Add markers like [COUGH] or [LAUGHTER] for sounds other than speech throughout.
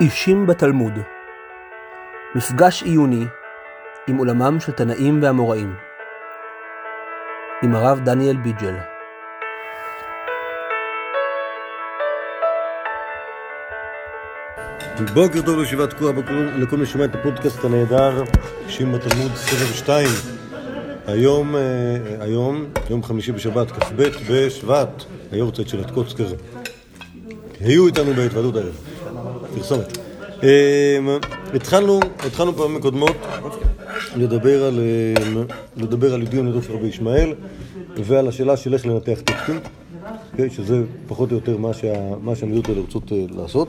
אישים בתלמוד מפגש עיוני עם עולמם של תנאים ואמוראים עם הרב דניאל ביג'ל בוקר טוב לישיבת טוב לכל מי ששומע את הפודקאסט הנהדר, אישים בתלמוד סבב 2. היום, אה, היום, יום חמישי בשבת, כ"ב בשבט, היורצייט של הטקוצקר. היו איתנו בהתוועדות הערב. פרסומת. אה, התחלנו, התחלנו פעמים קודמות לדבר על, אה, לדבר על ידיעות נדות של רבי ישמעאל ועל השאלה של איך לנתח טקסטים, אוקיי? שזה פחות או יותר מה, שה, מה שהמידות האלה רוצות אה, לעשות.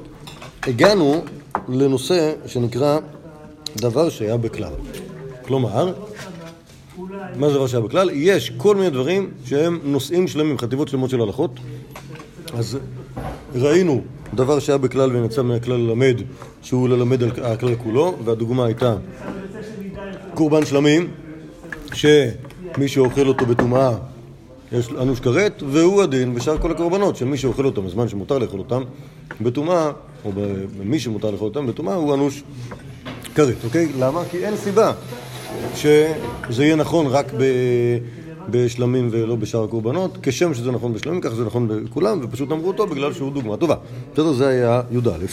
הגענו לנושא שנקרא דבר שהיה בכלל. כלומר, מה זה דבר שהיה בכלל? יש כל מיני דברים שהם נושאים שלמים, חטיבות שלמות של הלכות. אז ראינו דבר שהיה בכלל ונצא מהכלל ללמד, שהוא ללמד על הכלל כולו, והדוגמה הייתה קורבן שלמים, שמי שאוכל אותו בטומאה יש אנוש כרת, והוא הדין בשאר כל הקורבנות של מי שאוכל אותם בזמן שמותר לאכול אותם בטומאה, או במי שמותר לאכול אותם בטומאה, הוא אנוש כרת, אוקיי? למה? כי אין סיבה שזה יהיה נכון רק ב... בשלמים ולא בשאר הקורבנות, כשם שזה נכון בשלמים, כך זה נכון בכולם, ופשוט אמרו אותו בגלל שהוא דוגמה טובה. בסדר, זה היה י"א.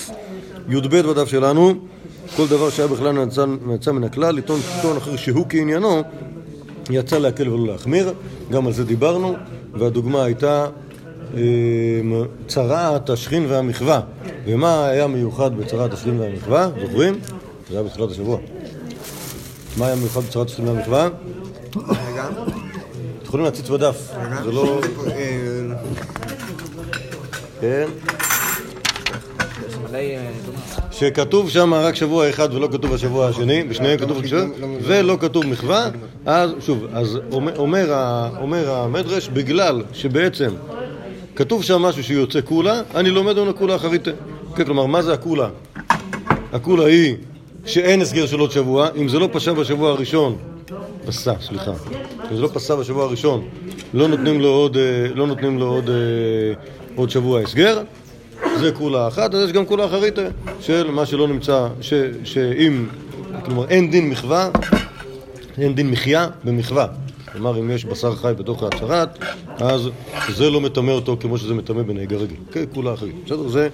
י"ב בדף שלנו, כל דבר שהיה בכלל נצא מן הכלל, לטעון טעון אחר שהוא כעניינו, יצא להקל ולא להחמיר, גם על זה דיברנו, והדוגמה הייתה אה, צרעת השכין והמחווה. ומה היה מיוחד בצרעת השכין והמחווה? זוכרים? זה היה בתחילת השבוע. מה היה מיוחד בצרעת השכין והמחווה? יכולים להציץ בדף, זה לא... כן. שכתוב שם רק שבוע אחד ולא כתוב השבוע השני, בשניהם כתוב שבוע, ולא כתוב מחווה, אז שוב, אז אומר, אומר המדרש, בגלל שבעצם כתוב שם משהו שיוצא כולה, אני לומד ממנו כולה אחרית. כן, כלומר, מה זה הכולה? הכולה היא שאין הסגר של עוד שבוע, אם זה לא פשע בשבוע הראשון, פסע, סליחה. זה לא פסע בשבוע הראשון, לא נותנים לו עוד, לא נותנים לו עוד, עוד שבוע הסגר, זה כולה אחת, אז יש גם כולה אחרית של מה שלא נמצא, ש, שאם, כלומר אין דין מחווה, אין דין מחיה במחווה. כלומר, אם יש בשר חי בתוך ההצהרת, אז זה לא מטמא אותו כמו שזה מטמא בנהיגה רגיל. כן, כולה אחרית. בסדר? זה,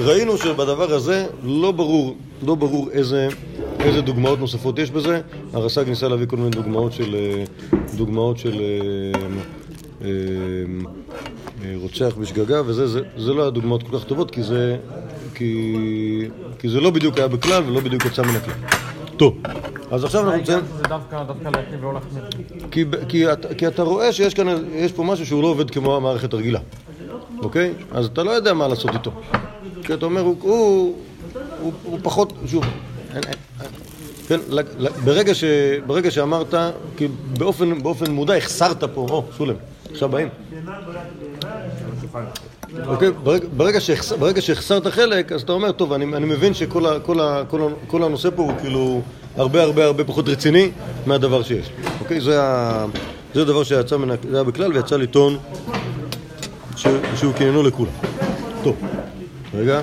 ראינו שבדבר הזה לא ברור, לא ברור איזה, איזה דוגמאות נוספות יש בזה. הרס"ג ניסה להביא כל מיני דוגמאות של, דוגמאות של אה, אה, רוצח בשגגה, וזה זה, זה לא היה דוגמאות כל כך טובות, כי זה, כי, כי זה לא בדיוק היה בכלל ולא בדיוק יצא מן הכלל. טוב, אז עכשיו אנחנו נמצאים... זה דווקא להקריב ולא להחמיר. כי, כי, כי אתה רואה שיש כאן, יש פה משהו שהוא לא עובד כמו המערכת הרגילה, אוקיי? אז אתה לא יודע מה לעשות איתו. כי אתה אומר, הוא, הוא, הוא, הוא פחות, שוב, אין, אין, כן, ברגע, ש, ברגע שאמרת, כי באופן, באופן מודע החסרת פה, או, שולם, עכשיו באים. אוקיי, ברגע, ברגע, שהחס, ברגע שהחסרת חלק, אז אתה אומר, טוב, אני, אני מבין שכל הנושא פה הוא כאילו הרבה הרבה הרבה פחות רציני מהדבר שיש. אוקיי, זה, זה הדבר שיצא מן, זה היה בכלל ויצא לטעון ש, שהוא קניינו לכולם. טוב, רגע.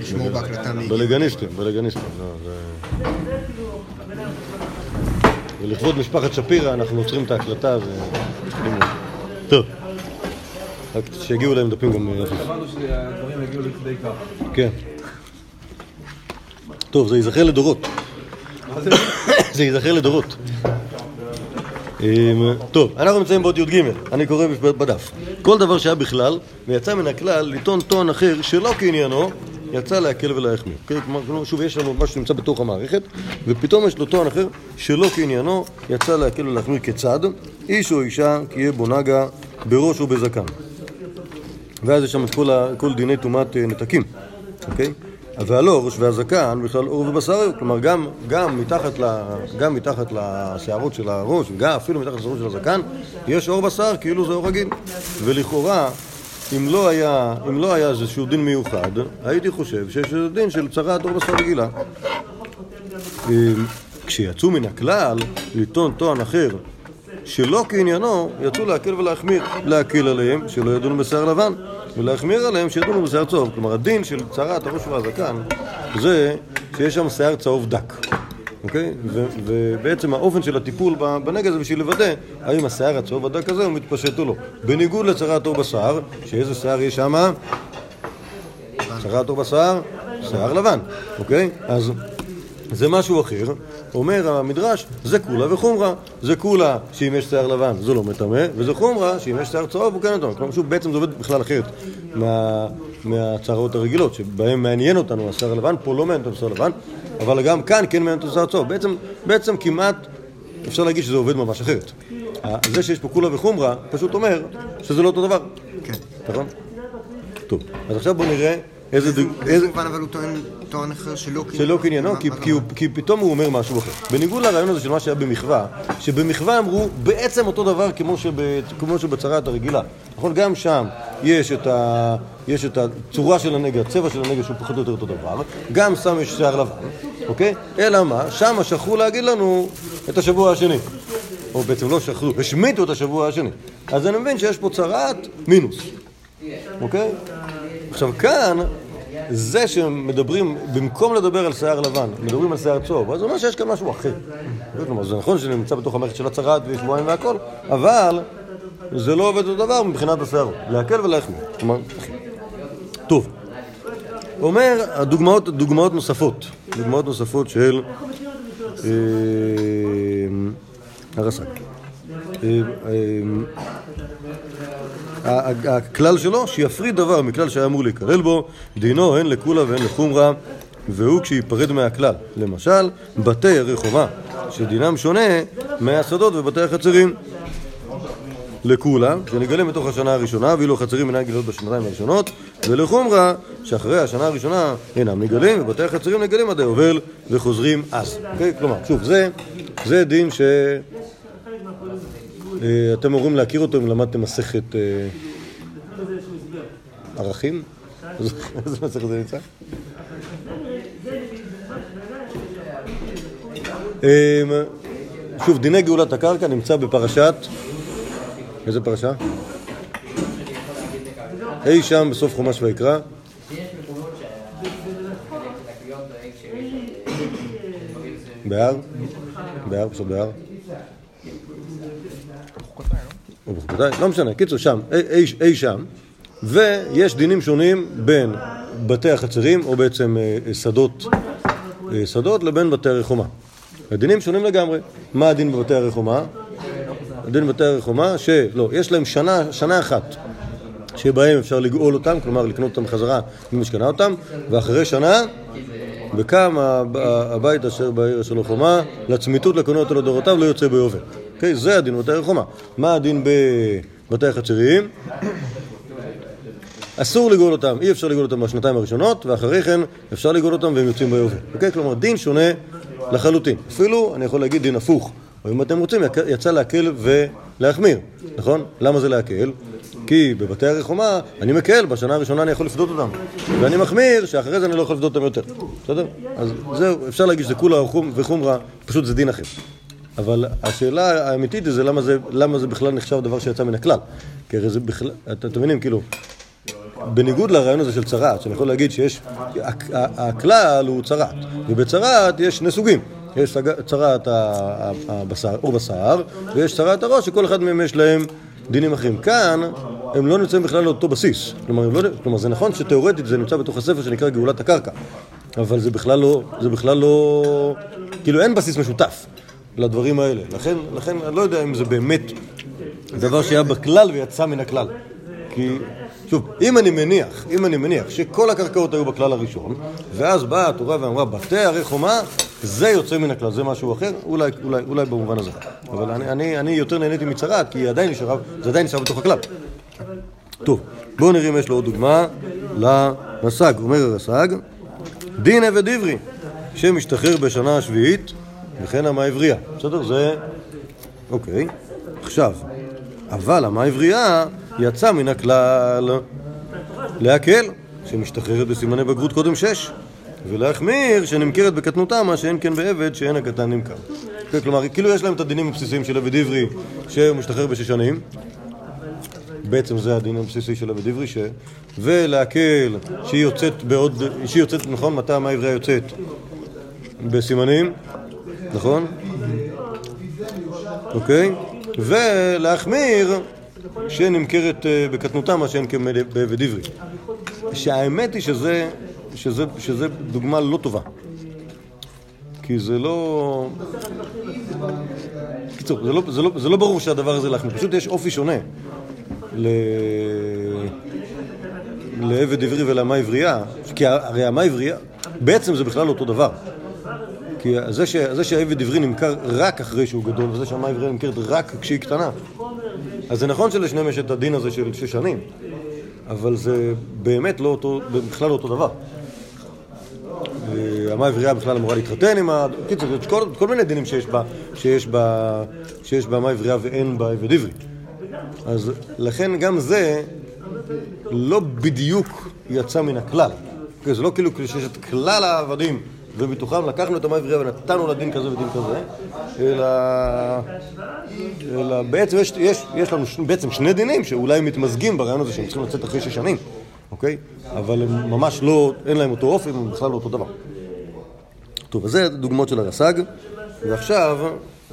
לשמור בהקלטה מי... בלגניסטים, בלגניסטים. ולכבוד משפחת שפירא אנחנו עוצרים את ההקלטה ו... טוב. רק שיגיעו להם דפים גם... אמרנו שהדברים יגיעו לכדי כך. כן. טוב, זה ייזכר לדורות. [COUGHS] זה ייזכר לדורות. טוב, אנחנו נמצאים בעוד י"ג, אני קורא בדף. כל דבר שהיה בכלל, ויצא מן הכלל לטעון טוען אחר שלא כעניינו, יצא להקל ולהחמיר. כלומר, שוב, יש לנו משהו שנמצא בתוך המערכת, ופתאום יש לו טוען אחר שלא כעניינו, יצא להקל ולהחמיר כיצד, איש או אישה, כי יהיה בו נגה בראש ובזקן. ואז יש שם את כל, ה, כל דיני טומאת נתקים, אוקיי? והלא, ראש והזקן, בכלל עור ובשר. כלומר, גם, גם, מתחת ל, גם מתחת לשערות של הראש, וגם אפילו מתחת לשערות של הזקן, יש עור בשר, כאילו זה עור רגיל. ולכאורה, אם לא היה, אם לא היה איזשהו דין מיוחד, הייתי חושב שיש איזה דין של צרת עור בשר רגילה. כשיצאו מן הכלל, לטעון טוען אחר שלא כעניינו יצאו להקל ולהחמיר, להקל עליהם שלא ידונו בשיער לבן, ולהחמיר עליהם שידונו בשיער צהוב. כלומר, הדין של צרת הראש והזקן זה שיש שם שיער צהוב דק. אוקיי? ובעצם האופן של הטיפול בנגע זה בשביל לוודא האם השיער הצהוב הדק הזה הוא מתפשט או לא. בניגוד לצרת עור בשיער, שאיזה שיער יש שם? צרת עור בשיער, שיער לבן, אוקיי? אז זה משהו אחר. אומר המדרש, זה כולה וחומרה. זה כולה שאם יש שיער לבן זה לא מטמא, וזה חומרה שאם יש שיער צהוב הוא כן מטמא. כלומר, שוב, בעצם זה עובד בכלל אחרת מה, מהצרות הרגילות, שבהן מעניין אותנו השיער הלבן, פה לא מעניין אותנו השיער הלבן, אבל גם כאן כן מעניין השיער הצהוב. בעצם, בעצם כמעט אפשר להגיד שזה עובד ממש אחרת. זה שיש פה כולה וחומרה, פשוט אומר שזה לא אותו דבר. כן. נכון? טוב, אז עכשיו בואו נראה איזה... באיזה איזה... מובן אבל הוא טוען טוען אחר שלא שלא קניינו, כי, פתאום הוא אומר משהו אחר. בניגוד לרעיון הזה של מה שהיה במחווה, שבמחווה אמרו בעצם אותו דבר כמו, שב, כמו שבצרת הרגילה. נכון? גם שם יש את, ה, יש את הצורה של הנגע, הצבע של הנגע שהוא פחות או יותר אותו דבר, גם שם יש שיער לבן, אוקיי? אלא מה? שם שכחו להגיד לנו את השבוע השני. או בעצם לא שכחו, השמיטו את השבוע השני. אז אני מבין שיש פה צרת מינוס, אוקיי? עכשיו כאן, זה שמדברים, במקום לדבר על שיער לבן, מדברים על שיער צהוב, אז זה אומר שיש כאן משהו אחר. כלומר, זה נכון שזה נמצא בתוך המערכת של הצרת ושבועיים והכל, אבל זה לא עובד אותו דבר מבחינת השיער, להקל ולהחמיר. כלומר, טוב. אומר, הדוגמאות, דוגמאות נוספות, דוגמאות נוספות של אה, הרס"ק. הכלל שלו, שיפריד דבר מכלל שהיה אמור להיכלל בו, דינו הן לקולה והן לחומרה, והוא כשייפרד מהכלל. למשל, בתי ירי חומה, שדינם שונה מהשדות ובתי החצרים. לקולה, שנגלים בתוך השנה הראשונה, ואילו החצרים אינם גלות בשנתיים הראשונות, ולחומרה, שאחרי השנה הראשונה אינם נגלים, ובתי החצרים נגלים עד היובל וחוזרים אז. אוקיי? כלומר, שוב, זה, זה דין ש... אה, אתם אמורים להכיר אותו אם למדתם מסכת אה, ערכים? [LAUGHS] איזה מסכת זה נמצא? אה, שוב, דיני גאולת הקרקע נמצא בפרשת... איזה פרשה? אי שם בסוף חומש ויקרא. בהר? בהר, פשוט בהר. או לא משנה, קיצור שם, אי, אי, שם, ויש דינים שונים בין בתי החצרים, או בעצם אה, אה, שדות, אה, שדות לבין בתי הרחומה. הדינים שונים לגמרי. מה הדין בבתי הרחומה? הדין בבתי הרחומה, שלא, יש להם שנה, שנה אחת שבהם אפשר לגאול אותם, כלומר לקנות אותם חזרה ממי שקנה אותם, ואחרי שנה, וקם הב- הבית אשר בעיר אשר לא חומה, לצמיתות לקונה אותו לדורותיו, לא יוצא ביובל. אוקיי? זה הדין בבתי הרחומה. מה הדין בבתי החצריים? אסור לגאול אותם, אי אפשר לגאול אותם בשנתיים הראשונות, ואחרי כן אפשר לגאול אותם והם יוצאים ביובל. אוקיי? כלומר, דין שונה לחלוטין. אפילו, אני יכול להגיד דין הפוך. או אם אתם רוצים, יצא להקל ולהחמיר, נכון? למה זה להקל? כי בבתי הרחומה אני מקל, בשנה הראשונה אני יכול לפדות אותם. ואני מחמיר, שאחרי זה אני לא יכול לפדות אותם יותר. בסדר? אז זהו, אפשר להגיד שזה כולה וחומרה, פשוט זה דין אחר. אבל השאלה האמיתית זה למה זה, למה זה בכלל נחשב דבר שיצא מן הכלל. כי הרי זה בכלל, את- אתם מבינים, כאילו, בניגוד לרעיון הזה של צרעת, שאני יכול להגיד שיש, הכלל הוא צרעת, ובצרעת יש שני סוגים, יש צרעת הבשר, עור בשר, ויש צרעת הראש, שכל אחד מהם יש להם דינים אחרים. כאן הם לא נמצאים בכלל על אותו בסיס, כלומר, לא, כלומר זה נכון שתאורטית זה נמצא בתוך הספר שנקרא גאולת הקרקע, אבל זה בכלל לא, זה בכלל לא, כאילו אין בסיס משותף לדברים האלה, לכן, לכן אני לא יודע אם זה באמת דבר שהיה בכלל ויצא מן הכלל. כי, שוב, אם אני מניח, אם אני מניח שכל הקרקעות היו בכלל הראשון, ואז באה התורה ואמרה, בתי הרי חומה, זה יוצא מן הכלל, זה משהו אחר, אולי, אולי, אולי במובן הזה. אבל אני, אני, אני יותר נהניתי מצרעת, כי היא עדיין נשארה, זה עדיין נשאר בתוך הכלל. טוב, בואו נראה אם יש לו עוד דוגמה לרס"ג. אומר הרס"ג, דין עבד עברי, שמשתחרר בשנה השביעית, וכן המה עברייה. בסדר? זה... אוקיי. עכשיו, אבל המה עברייה יצא מן הכלל להקל, שמשתחררת בסימני בגרות קודם שש, ולהחמיר, שנמכרת בקטנותה, מה שאין כן בעבד, שאין הקטן נמכר. כן, כלומר, כאילו יש להם את הדינים הבסיסיים של עבד עברי, שהוא משתחרר בשש שנים. בעצם זה הדין הבסיסי של עבד עברי, ש... ולהקל שהיא יוצאת בעוד, שהיא יוצאת, נכון? מתי המה העברייה יוצאת? בסימנים, נכון? אוקיי? ולהחמיר שנמכרת אה, בקטנותה מה שאין כבעבד עברי. שהאמת היא שזה, שזה, שזה דוגמה לא טובה. כי זה לא... קיצור, זה לא, זה, לא, זה לא ברור שהדבר הזה להחמיר, פשוט יש אופי שונה ל... לעבד עברי ולאמה עברייה, כי הרי האמה עברייה, בעצם זה בכלל אותו דבר. כי זה, ש... זה שהעבד עברי נמכר רק אחרי שהוא גדול, וזה שהאמה עברייה נמכרת רק כשהיא קטנה, אז זה נכון שלשניהם יש את הדין הזה של שש שנים, אבל זה באמת לא אותו, בכלל לא אותו דבר. האמה העברייה בכלל אמורה להתחתן עם ה... קיצור, יש כל, כל מיני דינים שיש בה, שיש בה, שיש באמה העברייה ואין בעבד עברי. אז לכן גם זה לא בדיוק יצא מן הכלל. זה לא כאילו שיש את כלל העבדים ומתוכם לקחנו את האמה העברייה ונתנו לה דין כזה ודין כזה, אלא, אלא בעצם יש, יש, יש לנו בעצם שני דינים שאולי מתמזגים ברעיון הזה שהם צריכים לצאת אחרי שש שנים, אוקיי? אבל הם ממש לא, אין להם אותו אופי, הם בכלל לא אותו דבר. טוב, אז זה דוגמאות של הרס"ג, ועכשיו,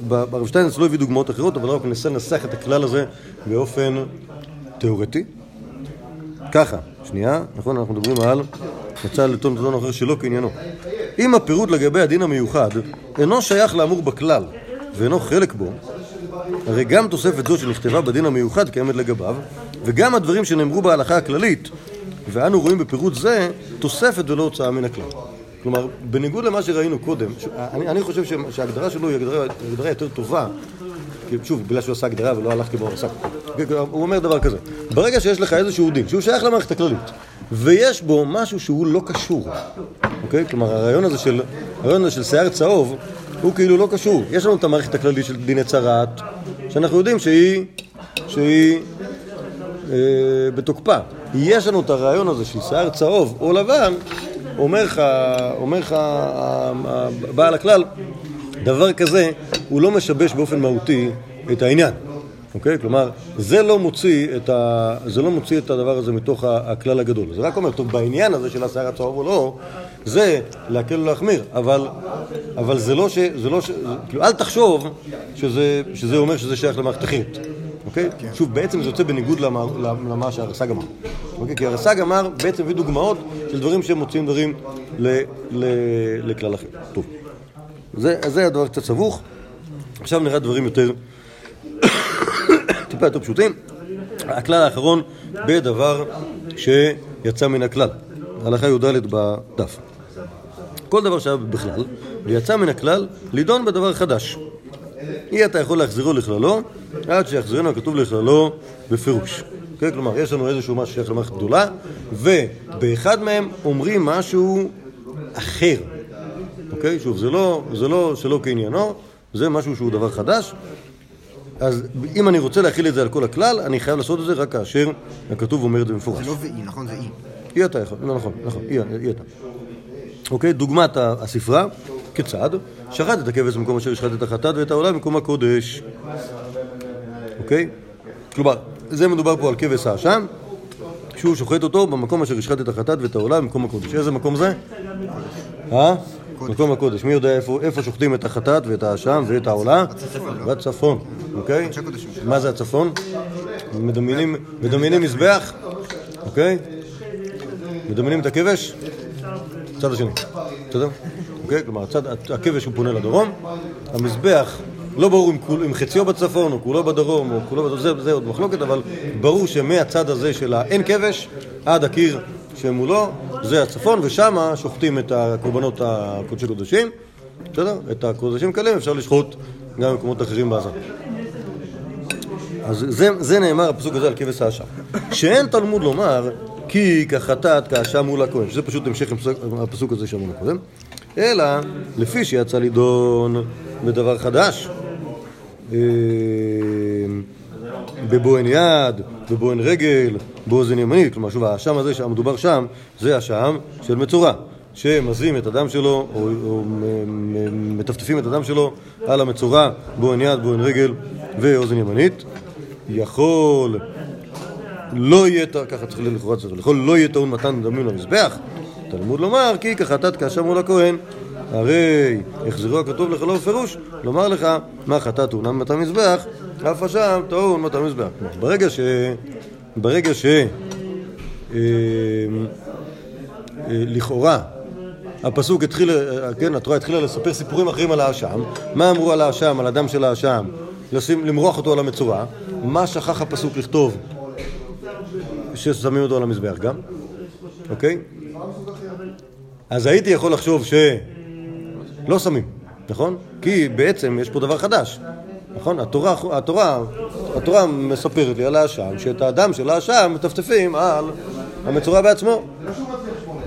ברב שטיינץ לא הביא דוגמאות אחרות, אבל רק ננסה לנסח את הכלל הזה באופן תיאורטי. ככה, שנייה, נכון, אנחנו מדברים על יצא לטון טון אחר שלא כעניינו. אם הפירוט לגבי הדין המיוחד אינו שייך לאמור בכלל ואינו חלק בו, הרי גם תוספת זו שנכתבה בדין המיוחד קיימת לגביו, וגם הדברים שנאמרו בהלכה הכללית, ואנו רואים בפירוט זה תוספת ולא הוצאה מן הכלל. כלומר, בניגוד למה שראינו קודם, אני, אני חושב שההגדרה שלו היא הגדרה, הגדרה יותר טובה, כי שוב, בגלל שהוא עשה הגדרה ולא הלך כמו עסק. הוא אומר דבר כזה, ברגע שיש לך איזשהו דין שהוא שייך למערכת הכללית, ויש בו משהו שהוא לא קשור, אוקיי? כלומר, הרעיון הזה של, הרעיון הזה של שיער צהוב, הוא כאילו לא קשור. יש לנו את המערכת הכללית של דיני צרעת, שאנחנו יודעים שהיא, שהיא אה, בתוקפה. יש לנו את הרעיון הזה של שיער צהוב או לבן, אומר לך, אומר לך בעל הכלל, דבר כזה הוא לא משבש באופן מהותי את העניין. אוקיי? כלומר, זה לא מוציא את, ה... זה לא מוציא את הדבר הזה מתוך הכלל הגדול. זה רק אומר, טוב, בעניין הזה של השיער הצהוב או לא, זה להקל ולהחמיר, אבל, אבל זה לא ש... זה לא ש... כאילו, אל תחשוב שזה, שזה אומר שזה שייך למערכת אחרת. אוקיי? שוב, בעצם זה יוצא בניגוד למה, למה שהרס"ג אמר. אוקיי? כי הרס"ג אמר, בעצם הביא דוגמאות של דברים שהם מוציאים דברים ל, ל, לכלל אחר. טוב. זה, זה הדבר קצת סבוך. עכשיו נראה דברים יותר, טיפה יותר פשוטים. הכלל האחרון בדבר שיצא מן הכלל. הלכה י"ד בדף. כל דבר שהיה בכלל, ויצא מן הכלל, לידון בדבר חדש. אי אתה יכול להחזירו לכללו, עד שיחזירנו הכתוב לכללו בפירוש. כן, כלומר, יש לנו איזשהו משהו שייך למערכת גדולה, ובאחד מהם אומרים משהו אחר. אוקיי? שוב, זה לא, זה לא שלא כעניינו, זה משהו שהוא דבר חדש. אז אם אני רוצה להכיל את זה על כל הכלל, אני חייב לעשות את זה רק כאשר הכתוב אומר את זה במפורש. זה לא ואי, נכון? זה אי. אי אתה יכול, לא נכון, נכון, אי, אי אתה. אוקיי, דוגמת הספרה, כיצד? שחט את הכבש במקום אשר ישחט את החטאת ואת העולה במקום הקודש. אוקיי? כלומר, זה מדובר פה על כבש האשם, שהוא שוחט אותו במקום אשר ישחט את החטאת ואת העולה במקום הקודש. איזה מקום זה? אה? מקום הקודש. מי יודע איפה, איפה שוחטים את החטאת ואת האשם ואת העולה? בצפון, אוקיי? מה זה הצפון? מדמיינים, מזבח, אוקיי? מדמיינים את הכבש? צד השני, בסדר? אוקיי? כלומר, הצד, הכבש הוא פונה לדרום, המזבח, לא ברור אם, אם חציו בצפון או כולו בדרום או כולו בדרום, זה, זה עוד מחלוקת, אבל ברור שמהצד הזה של האין כבש עד הקיר שמולו, זה הצפון, ושם שוחטים את הקורבנות הקודשי קודשים, בסדר? את הקודשים קלים אפשר לשחוט גם במקומות אחרים בעזה. אז זה, זה נאמר הפסוק הזה על כבש האשם. שאין תלמוד לומר כי כחטאת כאשם מול הכהן, שזה פשוט המשך הפסוק, הפסוק הזה שאמרנו קודם, אלא לפי שיצא לידון בדבר חדש, אה, בבוהן יד, בבוהן רגל, באוזן ימנית, כלומר שוב האשם הזה שהמדובר שם זה אשם של מצורע. שמזים את הדם שלו, או, או מטפטפים את הדם שלו על המצורע, בו אין יד, בו אין רגל ואוזן ימנית, יכול לא יהיה, ככה צריך לכאורה צריך, יכול לא יהיה טעון מתן דמים למזבח. תלמוד לומר כי כחטאת כאשם מול הכהן. הרי החזרו הכתוב לך לא בפירוש, לומר לך מה חטאת טעונה ממתן מזבח, אף אשם טעון מתן מזבח. ברגע ש... ברגע ש... אה, אה, לכאורה הפסוק התחיל, אה, כן, התורה התחילה לספר סיפורים אחרים על האשם. מה אמרו על האשם, על הדם של האשם? למרוח אותו על המצורע. מה שכח הפסוק לכתוב? ששמים אותו על המזבח גם, אוקיי? אז הייתי יכול לחשוב שלא שמים, נכון? כי בעצם יש פה דבר חדש, נכון? התורה, התורה, התורה מספרת לי על האשם, שאת הדם של האשם מטפטפים על המצורע בעצמו.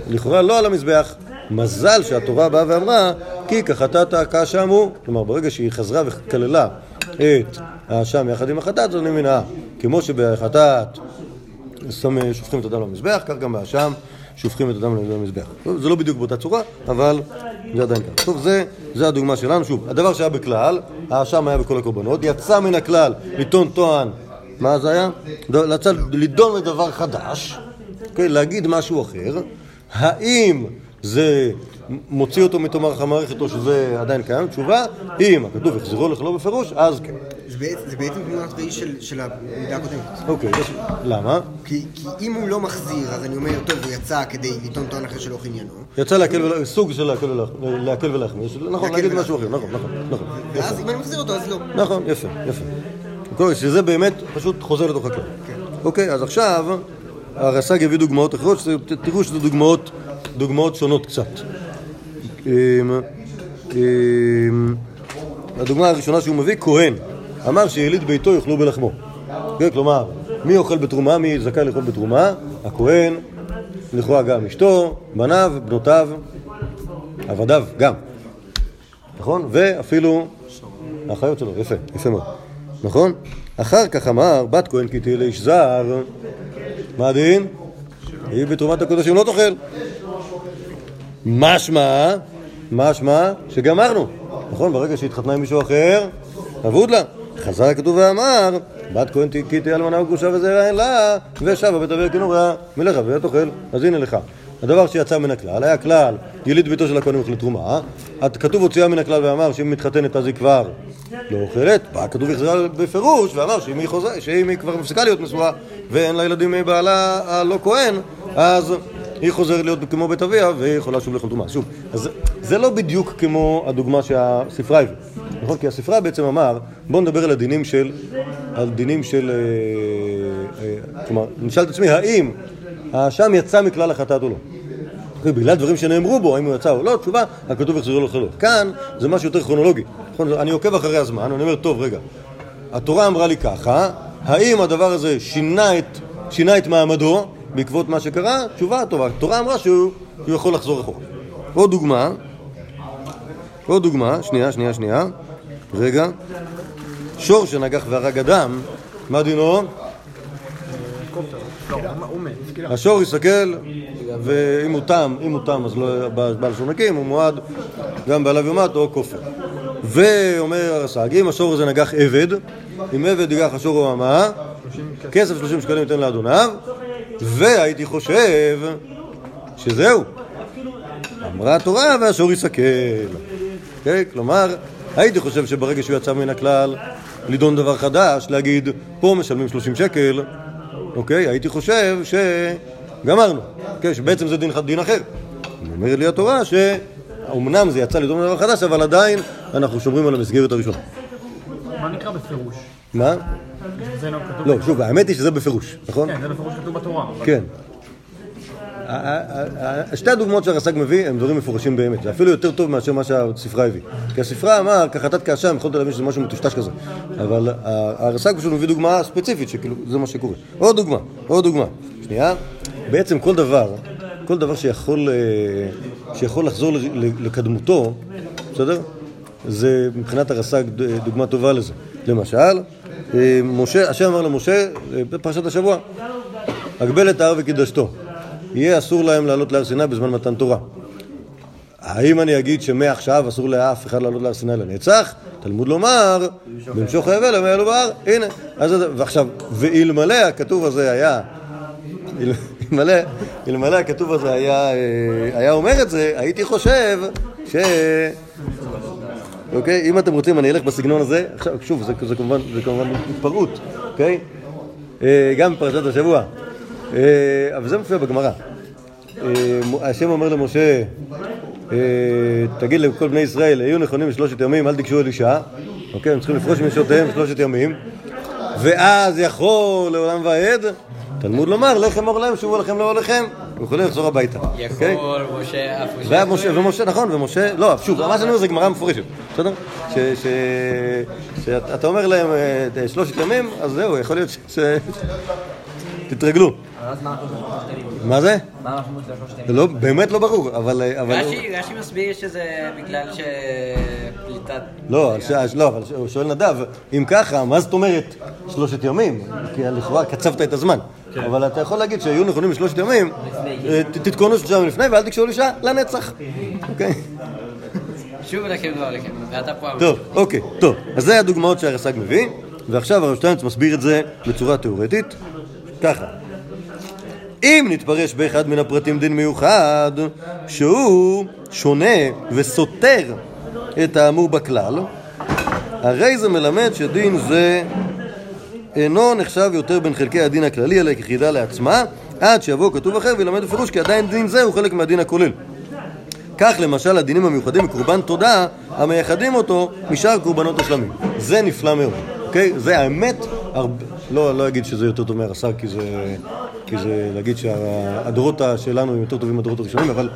לכאורה לא על המזבח. מזל שהתורה באה ואמרה כי כחטאת כאשם הוא. כלומר, ברגע שהיא חזרה וכללה את האשם יחד עם החטאת, אז אני מבינה, כמו שבחטאת שופכים את הדם למזבח, כך גם באשם שופכים את הדם למזבח. זה לא בדיוק באותה צורה, אבל זה עדיין ככה. טוב, זה, זה הדוגמה שלנו. שוב, הדבר שהיה בכלל, האשם היה בכל הקורבנות, יצא מן הכלל לטעון טוען, מה זה היה? לצד, לדון לדבר חדש, אוקיי? להגיד משהו אחר, האם זה מוציא אותו מתום המערכת או שזה עדיין קיים? תשובה, אם הכתוב יחזרו לך לא בפירוש, אז כן. זה בעצם- תמונת ראי של המידה הקודמת. אוקיי, למה? כי אם הוא לא מחזיר, אז אני אומר, טוב, הוא יצא כדי לטעון טוען אחר שלא עניינו. יצא להקל ולה... סוג של להקל, ולה... להקל ולהחמיר, נכון, להגיד ולהחמיר. משהו אחר, נכון, נכון, נכון. ואז אם אני מחזיר אותו, אז לא. נכון, יפה, יפה. כל, שזה באמת פשוט חוזר לתוך הכלל. אוקיי, אז עכשיו הרס"ג יביא דוגמאות אחרות, תראו שזה דוגמאות, דוגמאות שונות קצת. אמ, אמ, הדוגמה הראשונה שהוא מביא, כהן, אמר שיליד ביתו יאכלו בלחמו. כן, כלומר, מי אוכל בתרומה, מי זכאי לאכול בתרומה? הכהן, לכאורה גם אשתו, בניו, בנותיו, עבדיו גם. נכון? ואפילו האחיות שלו, יפה, יפה מאוד. נכון? אחר כך אמר, בת כהן כי תהיה לאיש זר, מה הדין? היא בתרומת הקודשים לא תאכל. משמע, משמע שגמרנו. נכון? ברגע שהתחתנה עם מישהו אחר, אבוד לה. חזר הכתוב ואמר, בת כהן תהיה אלמנה וגרושה וזרע אין לה, ושבה כנורא, מלך אביה תאכל. אז הנה לך. הדבר שיצא מן הכלל, היה כלל, יליד ביתו של הכהן יאכל תרומה, כתוב הוציאה מן הכלל ואמר שאם היא מתחתנת אז היא כבר לא אוכלת, בא הכתוב החזרה בפירוש ואמר שאם היא, חוזר, שאם היא כבר מפסיקה להיות נשואה ואין לה ילדים מבעלה הלא כהן, אז היא חוזרת להיות כמו בית אביה והיא יכולה שוב לאכול תרומה. שוב, אז זה לא בדיוק כמו הדוגמה שהספרה הביאה, נכון? כי הספרה בעצם אמר, בואו נדבר על הדינים של, על דינים של, אה, אה, כלומר, נשאל את עצמי, האם האשם יצא מכלל החטאת או לא? בגלל דברים שנאמרו בו, האם הוא יצא או לא, תשובה, הכתוב יחזרו לו חלות. כאן זה משהו יותר כרונולוגי. נכון? אני עוקב אחרי הזמן, אני אומר, טוב, רגע, התורה אמרה לי ככה, האם הדבר הזה שינה את, שינה את מעמדו בעקבות מה שקרה? תשובה טובה. התורה אמרה שהוא, יכול לחזור אחורה. עוד דוגמה, עוד דוגמה, שנייה, שנייה, שנייה, רגע, שור שנגח והרג אדם, מה דינו? השור יסתכל, ואם הוא תם, אם הוא תם אז לא בעל אם הוא מועד גם בעליו יומת או כופר. ואומר הרס"ג, אם השור הזה נגח עבד, אם עבד יגח השור או אמה, כסף 30 שקלים ייתן לאדוניו, והייתי חושב שזהו. אמרה התורה והשור יסתכל. כן? כלומר, הייתי חושב שברגע שהוא יצא מן הכלל לדון דבר חדש, להגיד, פה משלמים 30 שקל, אוקיי? הייתי חושב שגמרנו, כן? שבעצם זה דין, דין אחר. אומרת לי התורה שאומנם זה יצא לדון דבר חדש, אבל עדיין אנחנו שומרים על המסגרת הראשונה. מה נקרא בפירוש? מה? לא. לא, שוב, האמת היא שזה בפירוש, נכון? כן, זה בפירוש כתוב בתורה. כן. שתי הדוגמאות שהרס"ג מביא הם דברים מפורשים באמת, זה אפילו יותר טוב מאשר מה שהספרה הביא. כי הספרה אמר, כחטאת כאשם, יכולת להבין שזה משהו מטושטש כזה. אבל הרס"ג פשוט מביא דוגמה ספציפית, שכאילו זה מה שקורה. עוד דוגמה, עוד דוגמה. שנייה. בעצם כל דבר, כל דבר שיכול, אה, שיכול לחזור לקדמותו, בסדר? זה מבחינת הרס"ג דוגמה טובה לזה. למשל, משה, השם אמר למשה, אה, בפרשת השבוע, הגבל את ההר וקידשתו. יהיה אסור להם לעלות להר סיני בזמן מתן תורה. האם אני אגיד שמעכשיו אסור לאף אחד לעלות להר סיני לנצח? תלמוד לומר, במשוך היבל ימי אלו בהר, הנה. אז, ועכשיו, ואלמלא הכתוב הזה היה, אל- אלמלא, אלמלא הכתוב הזה היה, אה, היה אומר את זה, הייתי חושב ש... אוקיי? אם אתם רוצים, אני אלך בסגנון הזה. עכשיו, שוב, זה, זה כמובן, כמובן התפרעות, אוקיי? אה, גם בפרשת השבוע. אה, אבל זה מופיע בגמרא. אה, השם אומר למשה, תגיד לכל בני ישראל, היו נכונים בשלושת ימים, אל תיגשו אל אישה. אוקיי? הם צריכים לפרוש מנשותיהם שלושת ימים. ואז יכול לעולם ועד, תלמוד לומר, לחם אור להם, שובו לכם לאוהליכם, ויכולים לחזור הביתה. אוקיי? יכול, משה, אף משה. והיה משה, ומשה, נכון, ומשה, לא, שוב, מה שאני אומר זה גמרא מפורשת, בסדר? שאתה אומר להם אה, שלושת ימים, אז זהו, יכול להיות ש... תתרגלו. מה זה? לא, באמת לא ברור, אבל... אה, רש"י רש"י מסביר שזה בגלל שפליטת... לא, לא, אבל הוא שואל נדב, אם ככה, מה זאת אומרת שלושת ימים? כי לכאורה קצבת את הזמן. אבל אתה יכול להגיד שהיו נכונים בשלושת ימים, אה, תתכוננו שלושה ימים לפני ואל תקשרו לאישה לנצח. אוקיי? שוב לכם לא לכם, ואתה פה... טוב, אוקיי, טוב. אז זה הדוגמאות שהרס"ג מביא, ועכשיו הרב שטיינץ מסביר את זה בצורה תיאורטית, ככה. אם נתפרש באחד מן הפרטים דין מיוחד, שהוא שונה וסותר את האמור בכלל, הרי זה מלמד שדין זה אינו נחשב יותר בין חלקי הדין הכללי, אלא כחידה לעצמה, עד שיבוא כתוב אחר וילמד בפירוש כי עדיין דין זה הוא חלק מהדין הכולל. כך למשל הדינים המיוחדים מקורבן תודה המייחדים אותו משאר קורבנות השלמים. זה נפלא מאוד, אוקיי? זה האמת, הרבה, לא, לא אגיד שזה יותר טוב מהרס"ר כי זה, כי זה להגיד שהדורות שלנו הם יותר טובים מהדורות הראשונים, אבל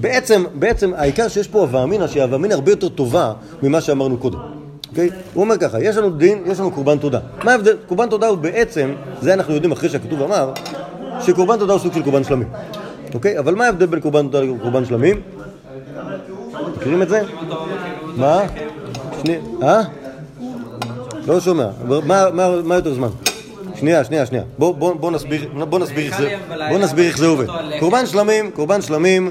בעצם, בעצם העיקר שיש פה הווה אמינא, שההווה אמינא הרבה יותר טובה ממה שאמרנו קודם. אוקיי? הוא אומר ככה, יש לנו דין, יש לנו קורבן תודה. מה ההבדל? קורבן תודה הוא בעצם, זה אנחנו יודעים אחרי שהכתוב אמר, שקורבן תודה הוא סוג של קורבן שלמים. אוקיי? אבל מה ההבדל בין קורבן תודה לקורבן שלמים? מכירים את זה? מה? שנייה, אה? לא שומע. מה, יותר זמן? שנייה, שנייה, שנייה. בוא, נסביר, איך זה, עובד. קורבן שלמים, קורבן שלמים,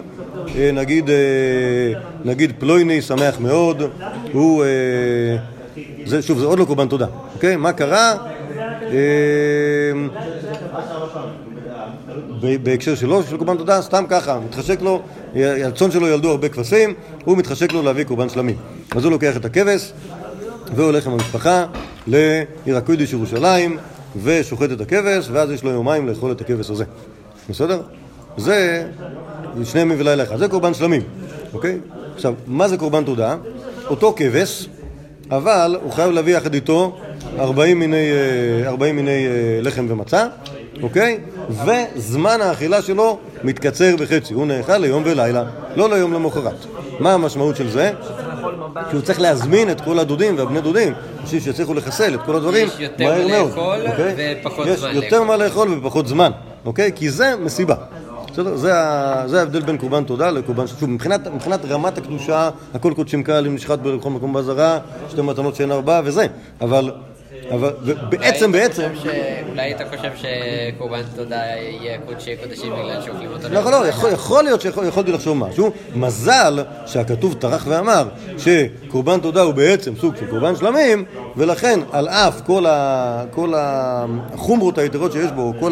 נגיד, אה, נגיד פלויני שמח מאוד, הוא, אה, זה, שוב, זה עוד לא קורבן תודה, אוקיי? מה קרה? אה, בהקשר שלו, של קורבן תודה, סתם ככה, מתחשק לו, הצאן שלו ילדו הרבה כבשים, הוא מתחשק לו להביא קורבן שלמים. אז הוא לוקח את הכבש, והולך עם המשפחה לעיר הקודש ירושלים, ושוחט את הכבש, ואז יש לו יומיים לאכול את הכבש הזה. בסדר? זה שני ימים ולילה אחד. זה קורבן שלמים, אוקיי? עכשיו, מה זה קורבן תודה? אותו כבש, אבל הוא חייב להביא יחד איתו 40 מיני, אה, 40 מיני אה, לחם ומצה, אוקיי? וזמן האכילה שלו מתקצר בחצי. הוא נאכל ליום ולילה, לא ליום למחרת. מה המשמעות של זה? שהוא צריך להזמין את כל הדודים והבני דודים בשביל שיצליחו לחסל את כל הדברים יש יותר מהר מה מאוד, לאכול אוקיי? ופחות יש זמן יותר מה לאכול ופחות זמן, אוקיי? כי זה מסיבה. בסדר? זה, זה ההבדל בין קורבן תודה לקורבן... שוב, מבחינת, מבחינת רמת הקדושה, הכל קודשים קהל, אם נשחט בכל מקום באזהרה, שתי מתנות שאין ארבעה וזה, אבל... אבל בעצם, בעצם... אולי אתה חושב שקורבן תודה יהיה קודשי קודשים בגלל שאוכלים אותו לא, לא, יכול, יכול להיות שיכולתי לחשוב משהו. מזל שהכתוב טרח ואמר שקורבן תודה הוא בעצם סוג של קורבן שלמים, ולכן על אף כל, ה, כל החומרות היתרות שיש בו, כל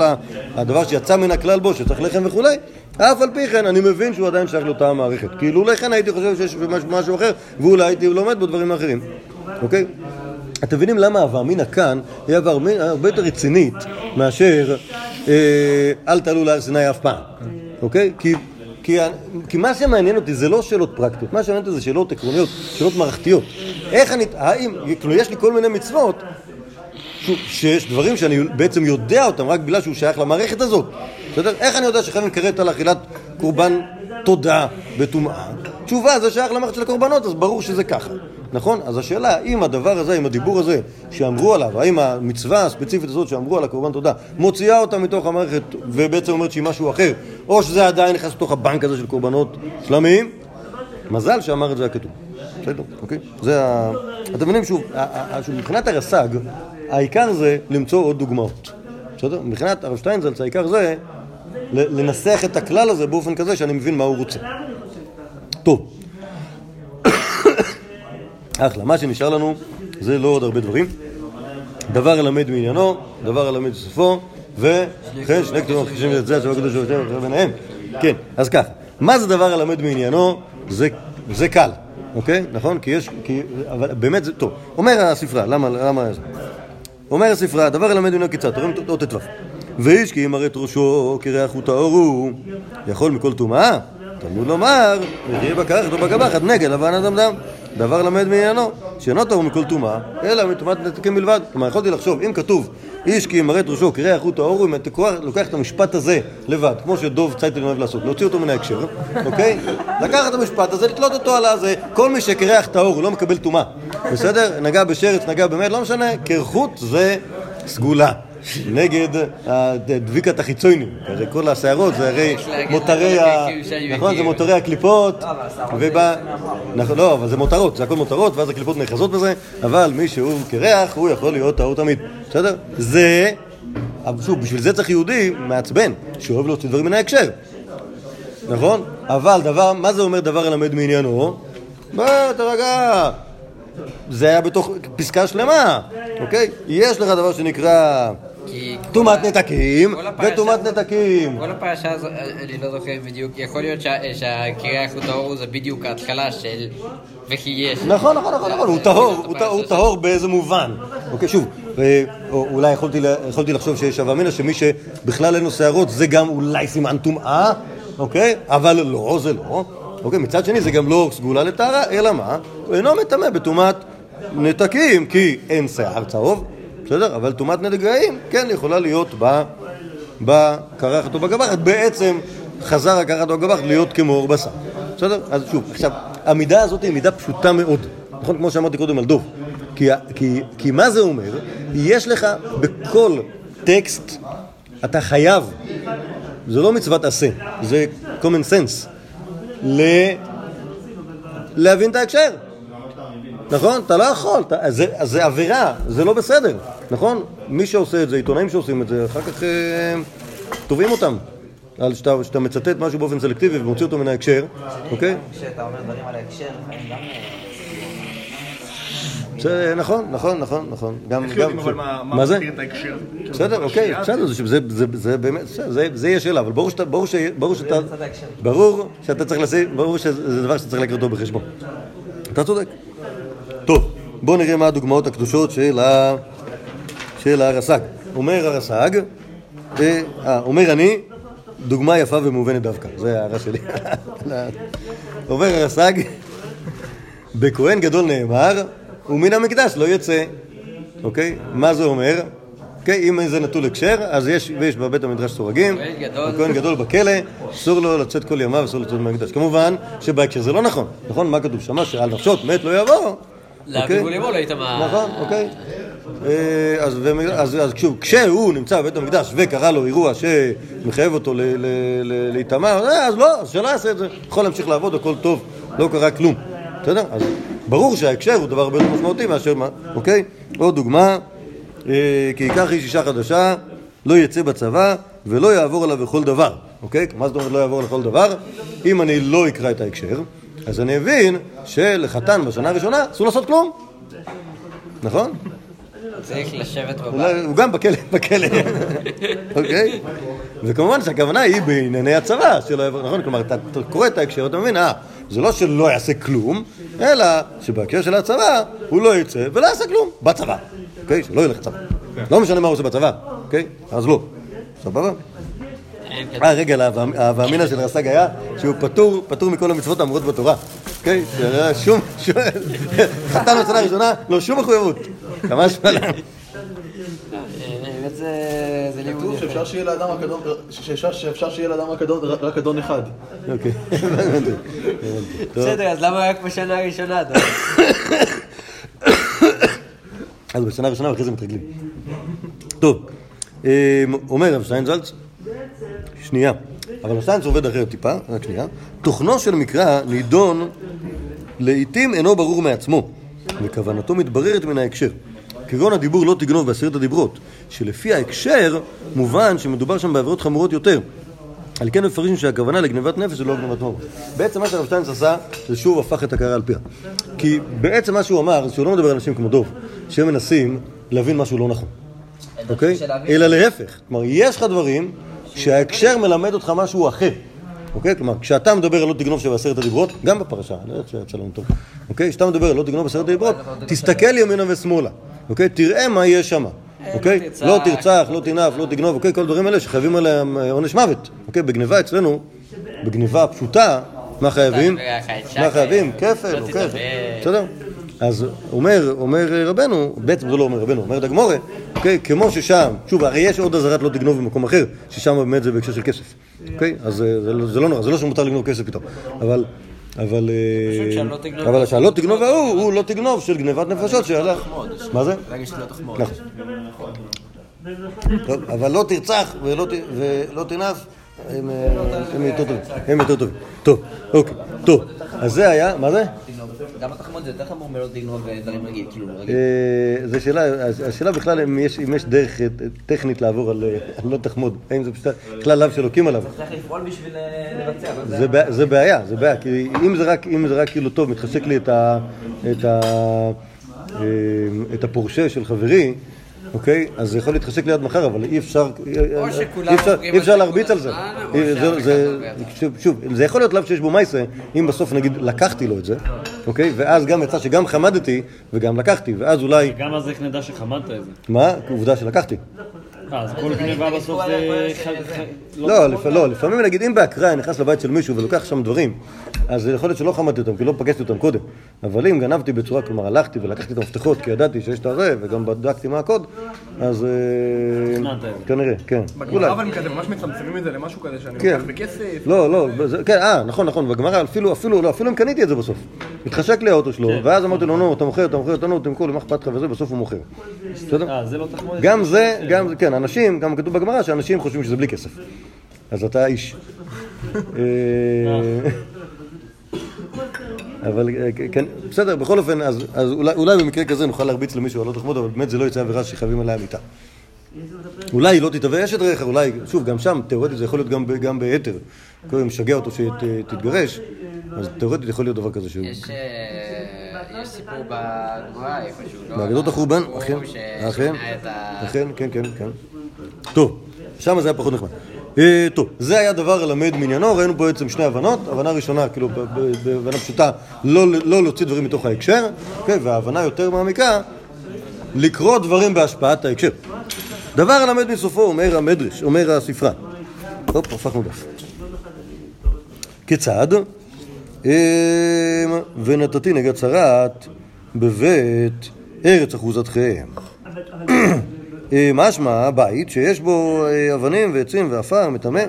הדבר שיצא מן הכלל בו, שצריך לחם וכולי, אף על פי כן אני מבין שהוא עדיין שייך לאותה המערכת. כי אילולא כן הייתי חושב שיש משהו, אחר, ואולי הייתי לומד בדברים האחרים. אוקיי? אתם מבינים למה הווה אמינא כאן היא הווה אמינא הרבה יותר רצינית מאשר אה, אל תעלו להר סיני אף פעם, אוקיי? כי, מה שמעניין אותי זה לא שאלות פרקטיות, מה שמעניין אותי זה שאלות עקרוניות, שאלות מערכתיות. איך אני, האם, כאילו יש לי כל מיני מצוות שיש דברים שאני בעצם יודע אותם רק בגלל שהוא שייך למערכת הזאת. בסדר? איך אני יודע שחייבים כרת על אכילת קורבן תודה בטומאה? תשובה, זה שייך למערכת של הקורבנות, אז ברור שזה ככה. נכון? אז השאלה, האם הדבר הזה, עם הדיבור הזה שאמרו עליו, האם המצווה הספציפית הזאת שאמרו על הקורבן תודה, מוציאה אותה מתוך המערכת ובעצם אומרת שהיא משהו אחר, או שזה עדיין נכנס לתוך הבנק הזה של קורבנות שלמיים? מזל שאמר את זה הכתוב. בסדר, אוקיי? זה ה... אתם מבינים שוב, מבחינת הרס"ג, העיקר זה למצוא עוד דוגמאות. בסדר? מבחינת הרב שטיינזלץ, העיקר זה לנסח את הכלל הזה באופן כזה שאני מבין מה הוא רוצה. טוב. אחלה, מה שנשאר לנו זה לא עוד הרבה דברים. דבר הלמד מעניינו, דבר הלמד מסופו, וכן, שני כתובים מכחישים את זה, השם הקדוש ברוך הוא ביניהם. כן, אז ככה, מה זה דבר הלמד מעניינו? זה, קל, אוקיי? נכון? כי יש, כי, אבל באמת זה, טוב. אומר הספרה, למה, למה זה? אומר הספרה, דבר הלמד מעניינו קצת, תורם עוד ט"ו. ואיש כי ימרט ראשו כריח וטהור הוא, יכול מכל טומאה, תלמוד לומר, יחיה בקרחת או בקבחת, נגד לבן אדם דם. דבר למד מעניינו, שאינו טהור מכל טומאה, אלא מטומאת נתקים בלבד. כלומר, יכולתי לחשוב, אם כתוב, איש כי ימרט ראשו כריח הוא הוא, אם אתה לוקח את המשפט הזה לבד, כמו שדוב צייטלין אוהב לעשות, להוציא אותו מן ההקשר, אוקיי? לקחת את המשפט הזה, לתלות אותו על הזה, כל מי שקריח טהור הוא לא מקבל טומאה, בסדר? נגע בשרץ, נגע באמת, לא משנה, קרחות זה סגולה. נגד הדביקת החיצונים, הרי כל השערות זה הרי מותרי נכון, זה. מותרי הקליפות. נכון, לא, אבל זה מותרות, זה הכל מותרות, ואז הקליפות נאחזות בזה, אבל מי שהוא קרח, הוא יכול להיות טהור תמיד, בסדר? זה, שוב, בשביל זה צריך יהודי מעצבן, שאוהב להוציא דברים מן ההקשר, נכון? אבל דבר, מה זה אומר דבר הלמד מעניינו? בוא, תרגע. זה היה בתוך פסקה שלמה, אוקיי? יש לך דבר שנקרא כי טומאת נתקים וטומאת נתקים. כל הפרשה הזו, אני לא זוכר בדיוק, יכול להיות שה- שהקריח הוא טהור זה בדיוק ההתחלה של וכי יש. נכון, נכון, נכון, נכון, הוא טהור, הוא טהור- באיזה מובן. אוקיי, שוב, אה, או- אולי יכולתי לחשוב שיש הווה אמינא שמי שבכלל אין לו שערות זה גם אולי סימן טומאה, אוקיי? אבל לא, זה לא. אוקיי, מצד שני זה גם לא סגולה לטהרה, אלא מה? הוא אינו מטמא בטומאת נתקים, כי אין שיער צהוב, בסדר? אבל טומאת נגעים כן יכולה להיות. בקרחת או בגבחת, בעצם חזר הקרחת או הגבחת להיות כמו עור בשר. בסדר? אז שוב, עכשיו, המידה הזאת היא מידה פשוטה מאוד, נכון? כמו שאמרתי קודם על דוב. כי, כי, כי מה זה אומר? יש לך בכל טקסט, אתה חייב, זה לא מצוות עשה, זה common sense, ל... להבין את ההקשר. נכון? אתה לא יכול, אתה, זה, זה עבירה, זה לא בסדר, נכון? מי שעושה את זה, עיתונאים שעושים את זה, אחר כך אה, תובעים אותם. על שאתה, שאתה מצטט משהו באופן סלקטיבי ומוציא אותו מן ההקשר, אוקיי? כשאתה אומר דברים על ההקשר. זה נכון, נכון, נכון, נכון. גם, איך גם, יודעים אבל מה זה? מגדיר את ההקשר? בסדר, אוקיי, בסדר, זה, זה, זה, זה באמת, זה, יהיה שאלה, אבל ברור שאתה, ברור, ש, ברור שאתה. ברור צריך לשים, ברור שזה דבר שאתה צריך לקרוא אותו בחשבון. אתה צודק. טוב, בואו נראה מה הדוגמאות הקדושות של, ה, של הרס"ג. אומר הרס"ג, אה, אה, אומר אני, דוגמה יפה ומובנת דווקא, זה ההערה שלי. [LAUGHS] אומר הרס"ג, בכהן גדול נאמר, ומן המקדש לא יצא. אוקיי? מה זה אומר? אוקיי? אם זה נטול הקשר, אז יש, ויש בבית המדרש סורגים, כהן גדול. בכלא, אסור לו לצאת כל ימיו, אסור לצאת מהמקדש. כמובן שבהקשר זה לא נכון, נכון? מה כתוב שמה? שעל נפשות מת לא יבוא. לאביב אוקיי? ולאמו לא איתמר. נכון, אוקיי. אה, אז, אז, אז כשהוא, כשהוא נמצא בבית המקדש וקרה לו אירוע שמחייב אותו להיטמע, אה, אז לא, אז שלא יעשה את זה. יכול להמשיך לעבוד, הכל טוב, לא קרה כלום. בסדר? אז ברור שההקשר הוא דבר הרבה יותר משמעותי מאשר מה, אוקיי? עוד דוגמה, אה, כי ייקח איש אישה חדשה, לא יצא בצבא ולא יעבור עליו בכל דבר, אוקיי? מה זאת אומרת לא יעבור לכל דבר? אם אני לא אקרא את ההקשר, אז אני אבין שלחתן בשנה הראשונה אסור לעשות כלום. נכון? צריך לשבת בבית. הוא גם בכלא, בכלא, אוקיי? וכמובן שהכוונה היא בענייני הצבא, שלא יעבור, נכון? כלומר, אתה קורא את ההקשר, אתה מבין, אה, זה לא שלא יעשה כלום, אלא שבהקשר של הצבא הוא לא יצא ולא יעשה כלום בצבא, אוקיי? שלא ילך לצבא. לא משנה מה הוא עושה בצבא, אוקיי? אז לא. סבבה? אה, רגע, ההווה אמינא של רס"ג היה שהוא פטור, פטור מכל המצוות האמורות בתורה. אוקיי? שום, שום, [LAUGHS] חתן בשנה הראשונה, לא שום מחויבות. זה זה לימוד כתוב. שאפשר שיהיה לאדם רק אדון, שאפשר- שאפשר שיהיה לאדם רק אדון- רק אדון אחד. אוקיי. [LAUGHS] בסדר, אז למה רק בשנה הראשונה? [COUGHS] אז בשנה הראשונה ואחרי זה מתרגלים. טוב, אה, אומר רב שטיינזלץ, שנייה, אבל רב שטיינזלץ עובד אחרת טיפה, רק שנייה, תוכנו של מקרא נידון לעיתים אינו ברור מעצמו, וכוונתו מתבררת מן ההקשר. כגון הדיבור לא תגנוב בעשרת הדיברות, שלפי ההקשר מובן שמדובר שם בעבירות חמורות יותר. על כן מפרשים שהכוונה לגנבת נפש ולא גנבת ממון. בעצם מה שהרב שטיינץ עשה, זה שוב הפך את הקערה על פיה. כי בעצם מה שהוא אמר, שהוא לא מדבר על אנשים כמו דוב, שהם מנסים להבין משהו לא נכון, אוקיי? אלא להפך. כלומר, יש לך דברים שההקשר מלמד אותך משהו אחר. אוקיי? כלומר, כשאתה מדבר על לא תגנוב שבעשרת הדיברות, גם בפרשה, אני לא יודע לנו טוב. אוקיי? כשאתה מדבר על לא תגנוב בעשרת הדיברות, תסתכל ימינה ושמאלה. אוקיי? תראה מה יש שם. אוקיי? תרצח. לא תרצח, לא תנאף, לא תגנוב, אוקיי? כל הדברים האלה שחייבים עליהם אה, עונש מוות. אוקיי? בגניבה אצלנו, בגניבה פשוטה, מה חייבים? מה חייבים? כפל לא. כפל. בסדר? אז אומר, אומר רבנו, בעצם זה לא אומר רבנו, אומר דגמורה, אוקיי? כמו ששם, שוב, הרי יש עוד אזהרת לא תגנוב במקום אחר, ששם באמת זה בהקשר של כסף, אוקיי? אז אה, זה, לא- זה לא נורא, זה לא שמותר לגנוב כסף פתאום, אבל... אבל... אה, אבל שהלא תגנוב ההוא, הוא לא תגנוב של גנבת נפשות שהלך... מה זה? לא. נכון. אבל לא תרצח ולא ת- ולא תנאף, הם אה, הם יותר טובים. הם יותר טובים. טוב, אוקיי. טוב, אז זה היה, מה זה? גם התחמוד זה יותר חמור מלא תגנוב אה, דברים רגיל, כאילו רגיל. אה, זו שאלה, השאלה בכלל אם יש, דרך אה, טכנית לעבור על אה, על לא תחמוד, האם זה פשוט כלל לאו שאלוקים עליו. צריך לפעול בשביל לבצע. זה, בע- זה בעיה, זה בעיה, כי אם זה רק, כאילו טוב, מתחשק לי את הפורשה של חברי, אוקיי? אז זה יכול להתחשק לי עד מחר, אבל אי אפשר, או שכולם אי אפשר, להרביץ על זה. לא. שוב, שוב, זה יכול להיות לאו שיש בו מייסה, אם בסוף נגיד לקחתי לו את זה, אוקיי? ואז גם יצא שגם חמדתי וגם לקחתי, ואז אולי, גם אז איך נדע שחמדת את זה? מה? עובדה שלקחתי. אה, אז כל גניבה בסוף זה... לא, לפ- לא, לפעמים נגיד אם באקראי נכנס לבית של מישהו ולוקח שם דברים, אז זה יכול להיות שלא חמדתי אותם, כי לא פגשתי אותם קודם. אבל אם גנבתי בצורה, כלומר הלכתי ולקחתי את המפתחות כי ידעתי שיש את הזה, וגם בדקתי מה הקוד, אז אה. כנראה, כן. אולי. בגמרא אבל כזה ממש מצמצמים את זה למשהו כזה שאני כן. לוקח בכסף. לא, לא, כן, אה, נכון, נכון, בגמרא אפילו, אפילו, לא, אפילו אם קניתי את זה בסוף. התחשק לי האוטו שלו, ואז אמרתי לו, נו, אתה מוכר, אתה מוכר, אתה נו, תמכור לי, מה אכפת לך וזה, בסוף הוא מוכר. בסדר? אה, לא? גם זה, גם זה, כן, אנשים, גם כתוב בגמרא שאנשים חושבים שזה בלי כסף. אז אתה איש. אבל אה, כן, בסדר, בכל אופן, אז אז אולי- אולי במקרה כזה נוכל להרביץ למישהו על לא תחמוד, אבל באמת זה לא יצא עבירה שחייבים עליה מיתה. אולי היא לא תתהווה אשת רעך, אולי, שוב, גם שם, תאורטית זה יכול להיות גם גם ביתר. כל יום משגע אותו שתתגרש, אז תאורטית יכול להיות דבר כזה שהוא... יש, אה, סיפור בגבוהה איפשהו, לא? באגדות החורבן, אכן. אכן, כן, כן, כן. טוב, שם זה היה פחות נחמד. אה, טוב, זה היה דבר הלמד מעניינו, ראינו פה בעצם שני הבנות, הבנה ראשונה, כאילו, בהבנה פשוטה, לא לא להוציא דברים מתוך ההקשר, אוקיי, וההבנה יותר מעמיקה, לקרוא דברים בהשפעת ההקשר. דבר הלמד מסופו, אומר המדרש, אומר הספרה. הופ, הפכנו דף. כיצד? אמ, ונתתי נגד צרת בבית ארץ אחוזתכם. אה, משמע בית שיש בו אה, אבנים ועצים ועפר מטמא.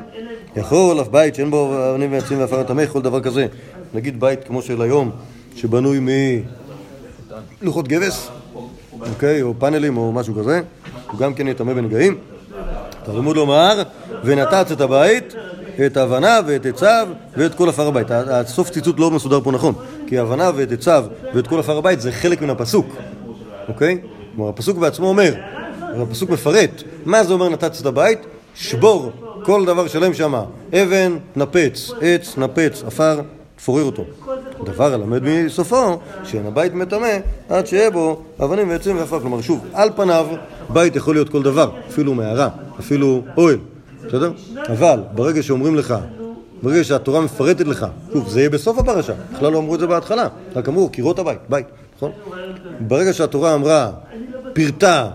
יכול אף בית שאין בו אבנים ועצים ועפר מטמא, כל דבר כזה. נגיד בית כמו של היום, שבנוי מלוחות גבס, אוקיי, או פאנלים או משהו כזה, הוא גם כן יטמא בנגעים. תלמוד לומר, ונתץ את הבית, את ההבנה ואת עציו ואת כל עפר הבית. הסוף ציטוט לא מסודר פה נכון, כי ההבנה ואת עציו ואת כל עפר הבית זה חלק מן הפסוק, אוקיי? כלומר, הפסוק בעצמו אומר, הפסוק מפרט, מה זה אומר נתץ את הבית? שבור כל דבר שלם שם, אבן, נפץ, עץ, נפץ, עפר, תפורר אותו. דבר הלמד מסופו, שאין הבית מטמא עד שיהיה בו אבנים ועצים ועפר. כלומר, שוב, על פניו, בית יכול להיות כל דבר, אפילו מערה, אפילו אוהל, בסדר? אבל ברגע שאומרים לך, ברגע שהתורה מפרטת לך, שוב, זה יהיה בסוף הפרשה, בכלל לא אמרו את זה בהתחלה, רק אמרו קירות הבית, בית, נכון? ברגע שהתורה אמרה, פירטה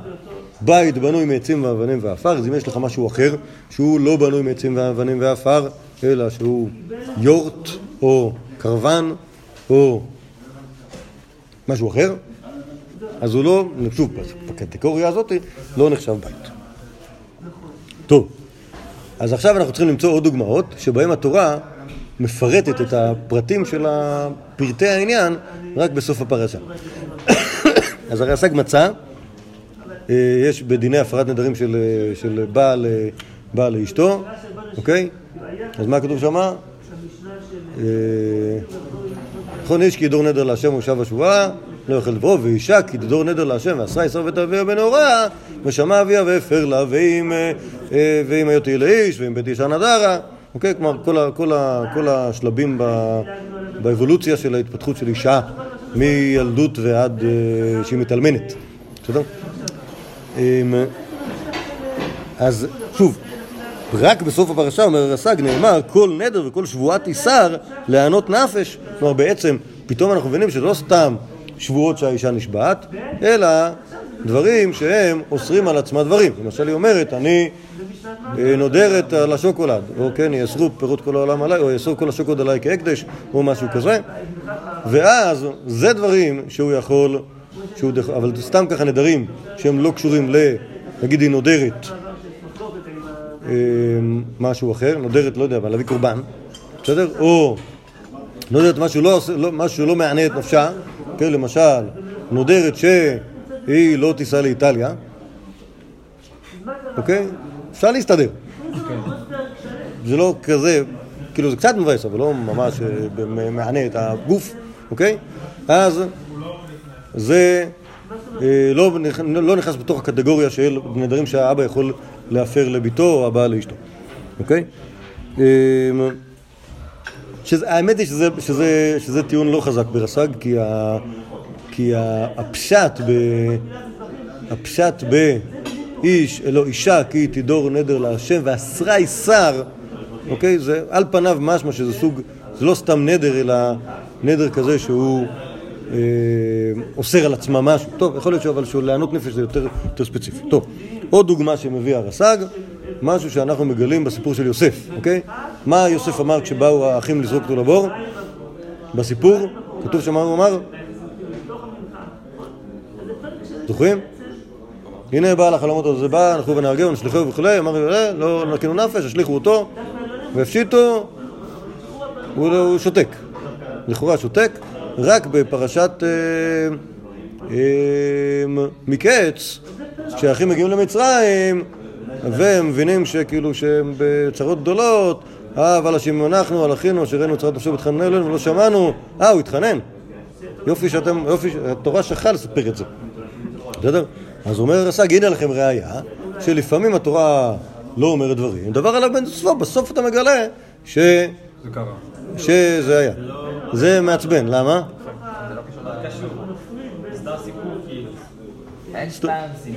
בית בנוי מעצים ואבנים ועפר, אז אם יש לך משהו אחר, שהוא לא בנוי מעצים ואבנים ועפר, אלא שהוא יורט או קרוון או משהו אחר, אז הוא לא, שוב, בקטגוריה הזאת לא נחשב בית. טוב, אז עכשיו אנחנו צריכים למצוא עוד דוגמאות שבהן התורה מפרטת את הפרטים של פרטי העניין רק בסוף הפרשה. [COUGHS] אז הרי השג מצה, אה, יש בדיני הפרת נדרים של, אה, של בעל, אה, בעל לאשתו, אוקיי? אז מה כתוב שמה? אה, נכון איש כי ידור נדר להשם ושב השבועה, לא יאכל דברו, ואישה כי תדור נדר להשם ועשרה ישראל ותביאה בנעורה, ושמע אביה והפר לה, ואם, אה, אה, היותי לאיש, ואם בית אישה נדרה, אוקיי? כלומר, כל, כל, כל השלבים באבולוציה של ההתפתחות של אישה מילדות ועד אה, שהיא מתאלמנת. בסדר? אמ, אז שוב, רק בסוף הפרשה אומר הרס"ג נאמר כל נדר וכל שבועת איסר לענות נפש. כלומר בעצם פתאום אנחנו מבינים שזה לא סתם שבועות שהאישה נשבעת, אלא דברים שהם אוסרים על עצמה דברים. למשל היא אומרת, אני אה, נודרת על השוקולד, או כן, יאסרו פירות כל העולם עליי, או יאסרו כל השוקולד עליי כהקדש, או משהו כזה. ואז זה דברים שהוא יכול, שהוא דח... אבל סתם ככה נדרים שהם לא קשורים ל... נגיד היא נודרת אה, משהו אחר, נודרת, לא יודע, אבל להביא קורבן, בסדר? או נודרת משהו לא, לא, משהו לא מענה את נפשה, כן, למשל, נודרת שהיא לא תיסע לאיטליה, אוקיי? אפשר להסתדר. זה לא כזה, כאילו זה קצת מבאס, אבל לא ממש אה, מענה את הגוף, אוקיי? אז זה אה, לא, לא נכנס בתוך הקטגוריה של נדרים שהאבא יכול להפר לביתו או הבעל לאשתו, אוקיי? אה, שזה, האמת היא שזה, שזה, שזה טיעון לא חזק ברס"ג, כי, ה, כי ה, הפשט ב... הפשט ב... איש, לא אישה, כי תדור נדר להשם, ואסרה איסר, אוקיי? זה על פניו משמע שזה סוג, זה לא סתם נדר, אלא נדר כזה שהוא אוסר על עצמה משהו. טוב, יכול להיות אבל שהוא לענות נפש זה יותר, יותר ספציפי. טוב, עוד דוגמה שמביא הרס"ג, משהו שאנחנו מגלים בסיפור של יוסף, אוקיי? מה יוסף אמר כשבאו האחים לזרוק אותו לבור? בסיפור, כתוב שם מה הוא אמר? זוכרים? הנה בעל החלומות הזה בא, הלכו ונהרגהו, נשלחו וכולי, אמר "אה, לא נקינו נפש, השליכו אותו והפשיטו, הוא שותק. לכאורה שותק, רק בפרשת אה, אה, מקץ, כשהאחים מגיעים למצרים, והם מבינים שכאילו שהם בצרות גדולות, אה, אבל אשימו אנחנו, על אחינו, אשר ראינו צרת נפשו והתחננו אלינו ולא שמענו, אה, הוא התחנן. יופי שאתם, יופי, התורה שכחה לספר את זה. בסדר? אז אומר הרס"ג, הנה לכם ראייה, שלפעמים התורה לא אומרת דברים, דבר עליו בן ספו, בסוף אתה מגלה ש... שזה היה. זה מעצבן, למה? שטאנסים.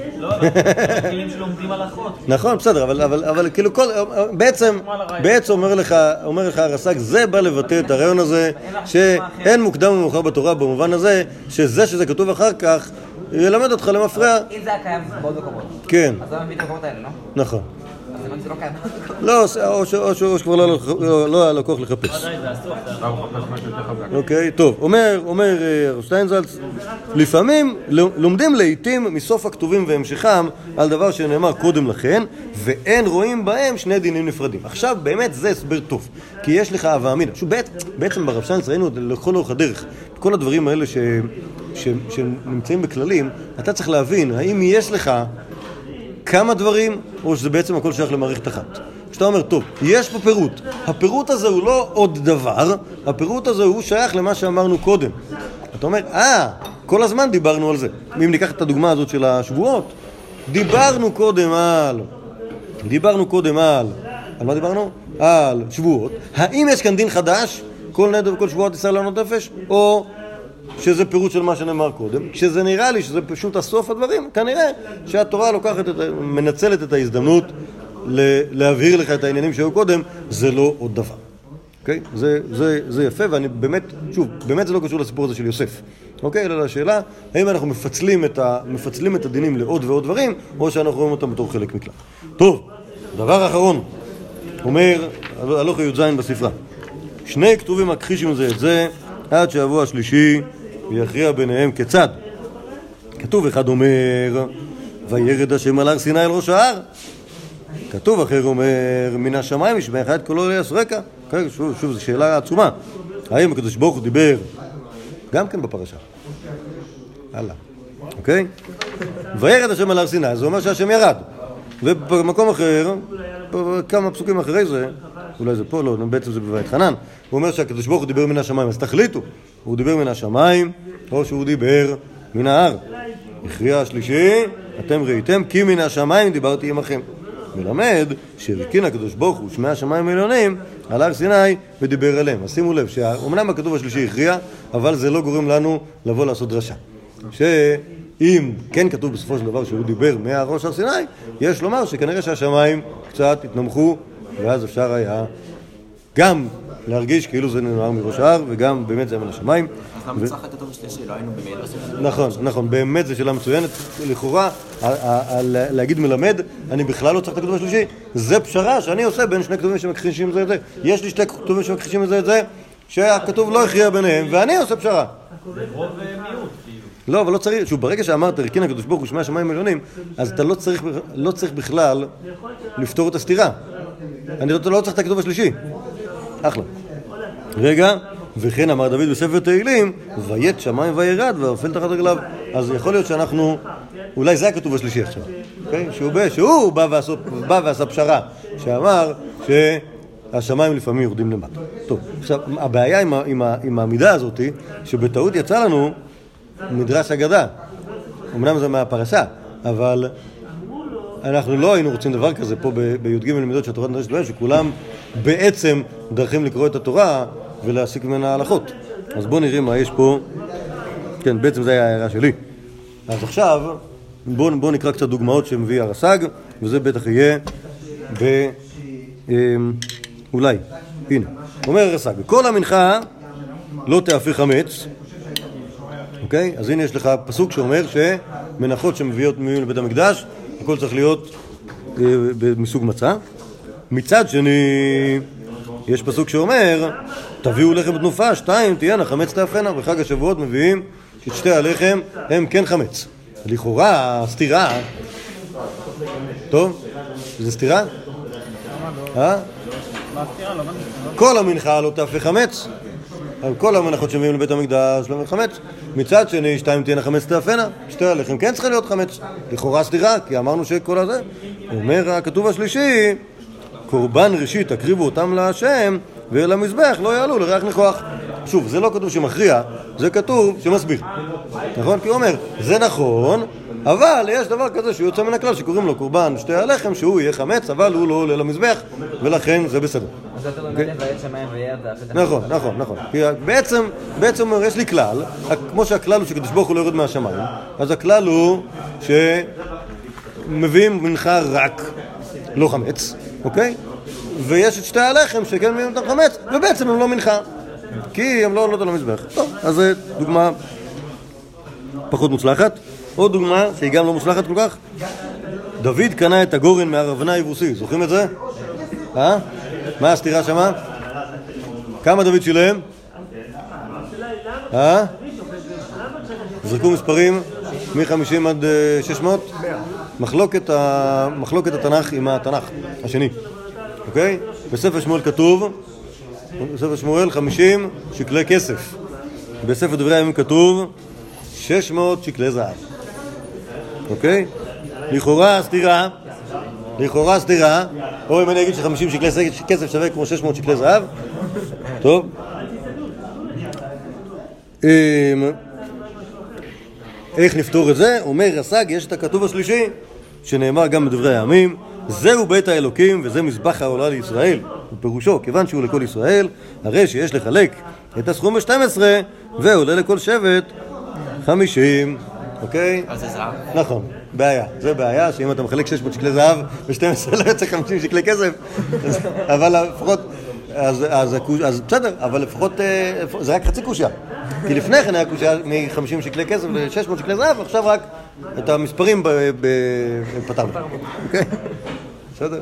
[LAUGHS] נכון, בסדר, אבל, אבל, אבל כאילו כל, בעצם, בעצם אומר לך, אומר לך הרס"ג, זה בא לבטא את הרעיון הזה, שאין מוקדם ומאוחר בתורה במובן הזה, שזה שזה כתוב אחר כך, ילמד אותך למפרע. אם זה היה קיים בעוד מקומות, כן, אז למה מביא את המקומות האלה, לא? נכון. לא קיים. לא, או שכבר לא היה לו- לא- לא היה לו כוח לחפש. אוקיי, טוב, אומר, אומר אה, הרב שטיינזלץ, לפעמים לומדים לעיתים מסוף הכתובים והמשכם על דבר שנאמר קודם לכן, ואין רואים בהם שני דינים נפרדים. עכשיו, באמת זה הסבר טוב, כי יש לך הווה אמינא. שוב, בעצם, ברב שטיינזלץ ראינו לכל אורך הדרך, כל הדברים האלה ש, ש, שנמצאים בכללים, אתה צריך להבין, האם יש לך כמה דברים, או שזה בעצם הכל שייך למערכת אחת. כשאתה אומר, טוב, יש פה פירוט. הפירוט הזה הוא לא עוד דבר, הפירוט הזה הוא שייך למה שאמרנו קודם. אתה אומר, אה, כל הזמן דיברנו על זה. אם ניקח את הדוגמה הזאת של השבועות, דיברנו קודם על... דיברנו קודם על... על מה דיברנו? על שבועות. האם יש כאן דין חדש? כל נדר וכל שבועות תישא לענות נפש? או שזה פירוט של מה שנאמר קודם, כשזה נראה לי שזה פשוט הסוף הדברים, כנראה שהתורה לוקחת, את, מנצלת את ההזדמנות להבהיר לך את העניינים שהיו קודם, זה לא עוד דבר. אוקיי? זה, זה, זה יפה, ואני באמת, שוב, באמת זה לא קשור לסיפור הזה של יוסף. אוקיי? אלא לשאלה, האם אנחנו מפצלים את, ה, מפצלים את הדינים לעוד ועוד דברים, או שאנחנו רואים אותם בתור חלק מכלל. טוב, דבר אחרון, אומר הלוך י"ז בספרה. שני כתובים מכחישים זה את זה עד שיבוא השלישי ויכריע ביניהם כיצד. כתוב אחד אומר וירד השם על הר סיני אל ראש ההר כתוב אחר אומר מן השמיים ישמע אחד קולו ליסרקה כן, שוב, שוב זו שאלה עצומה. האם הקדוש ברוך הוא דיבר גם כן בפרשה? הלאה. אוקיי? וירד השם על הר סיני זה אומר שהשם ירד. ובמקום אחר כמה פסוקים אחרי זה אולי זה פה, לא, בעצם זה בבית חנן הוא אומר שהקדוש ברוך הוא דיבר מן השמיים אז תחליטו הוא דיבר מן השמיים או שהוא דיבר מן ההר הכריע השלישי אתם ראיתם כי מן השמיים דיברתי עמכם מלמד שהרכין הקדוש ברוך הוא שמי השמיים העליונים על הר סיני ודיבר אליהם. אז שימו לב שאומנם הכתוב השלישי הכריע, אבל זה לא גורם לנו לבוא לעשות דרשה. שאם כן כתוב בסופו של דבר שהוא דיבר מהראש הר סיני, יש לומר שכנראה שהשמיים קצת התנמכו, ואז אפשר היה גם להרגיש כאילו זה נאמר מראש ההר, וגם באמת זה מן השמיים. אז למה צריך הכתוב השלישי? לא היינו במילא בסוף? נכון, נכון, באמת זו שאלה מצוינת. לכאורה, להגיד מלמד, אני בכלל לא צריך את הכתוב השלישי, זה פשרה שאני עושה בין שני כתובים שמכחישים זה את זה. יש לי שתי כתובים שמכחישים זה את זה, שהכתוב לא הכריע ביניהם, ואני עושה פשרה. לא, אבל לא צריך, שוב, ברגע שאמרת, הרכין הקדוש ברוך הוא שמי השמיים העליונים, אז אתה לא צריך, לא צריך בכלל לפתור את הסתירה. אני לא, צריך את הכתוב השלישי. אחלה. רגע, וכן אמר דוד בספר תהילים, ויית שמיים וירד וערפל תחת רגליו. אז יכול להיות שאנחנו, אולי זה הכתוב השלישי עכשיו, אוקיי? שהוא, שהוא בא, ועשה, בא ועשה פשרה, שאמר שהשמיים לפעמים יורדים למטה. טוב, עכשיו, הבעיה עם, עם, עם העמידה הזאת, שבטעות יצא לנו מדרש אגדה. אמנם זה מהפרשה, אבל אנחנו לא היינו רוצים דבר כזה פה בי"ג למידות של תורת נדרשת בהם, שכולם בעצם דרכים לקרוא את התורה ולהסיק ממנה הלכות. אז בואו נראה מה יש פה. כן, בעצם זו הייתה ההערה שלי. אז עכשיו, בואו בוא נקרא קצת דוגמאות שמביא הרס"ג, וזה בטח יהיה ב... אמ, אולי, הנה, אומר הרס"ג, כל המנחה לא תאפה חמץ, אוקיי? אז הנה יש לך פסוק שאומר שמנחות שמביאות מביאים לבית המקדש, הכל צריך להיות אה, מסוג מצה. מצד שני, יש פסוק שאומר, תביאו לחם בתנופה, שתיים תהיינה חמץ תאפנה, בחג השבועות מביאים את שתי הלחם, הם כן חמץ. לכאורה, סתירה, טוב, זה סתירה? אה? כל המנחה לא תאפה חמץ, כל המנחות שמביאים לבית המקדש לא חמץ. מצד שני, שתיים תהיינה חמץ תאפנה, שתי הלחם כן צריכה להיות חמץ. לכאורה סתירה, כי אמרנו שכל הזה. אומר הכתוב השלישי, קורבן ראשית תקריבו אותם להשם, ואל המזבח לא יעלו לריח ניחוח. שוב, זה לא כתוב שמכריע, זה כתוב שמסביר. נכון? כי הוא אומר, זה נכון, אבל יש דבר כזה שהוא יוצא מן הכלל שקוראים לו קורבן שתי הלחם, שהוא יהיה חמץ, אבל הוא לא עולה למזבח, ולכן זה בסדר. ואפת נכון, נכון, נכון. כי בעצם, בעצם יש לי כלל, כמו שהכלל הוא שקדוש ברוך הוא לא יורד מהשמיים, אז הכלל הוא שמביאים מנחה רק לא חמץ, אוקיי? ויש את שתי הלחם שכן מביאים אותם חמץ, ובעצם הם לא מנחה, כי הם לא עולות על המזבח. טוב, אז זו דוגמה פחות מוצלחת. עוד דוגמה, שהיא גם לא מוצלחת כל כך, דוד קנה את הגורן מהר אבנה היבוסי, זוכרים את זה? אה? מה הסתירה שמה? כמה דוד שילם? אה? זרקו מספרים מ-50 עד אה, 600? מחלוקת, ה... מחלוקת התנ"ך עם התנ"ך השני, אוקיי? בספר שמואל כתוב, בספר שמואל 50 שקלי כסף. בספר דברי הימים כתוב 600 שקלי זהב, אוקיי? לכאורה סתירה, לכאורה סתירה, או אם אני אגיד ש-50 שקלי כסף שווה כמו 600 שקלי זהב, טוב. אמ, איך נפתור את זה? אומר רס"ג, יש את הכתוב השלישי, שנאמר גם בדברי הימים, זהו בית האלוקים וזה מזבח העולה לישראל. ופירושו, כיוון שהוא לכל ישראל, הרי שיש לחלק את הסכום ב-12 ועולה לכל שבט 50, אוקיי? אז זה זהב. נכון, בעיה. זה בעיה שאם אתה מחלק 600 שקלי זהב ב-12 לא יוצא 50 שקלי כסף, אבל לפחות, אז, אז, אז בסדר, אבל לפחות אה, זה רק חצי קושייה. כי לפני כן היה קושייה מ-50 שקלי כסף ל-600 שקלי זהב, עכשיו רק את המספרים פתרנו. אוקיי? בסדר?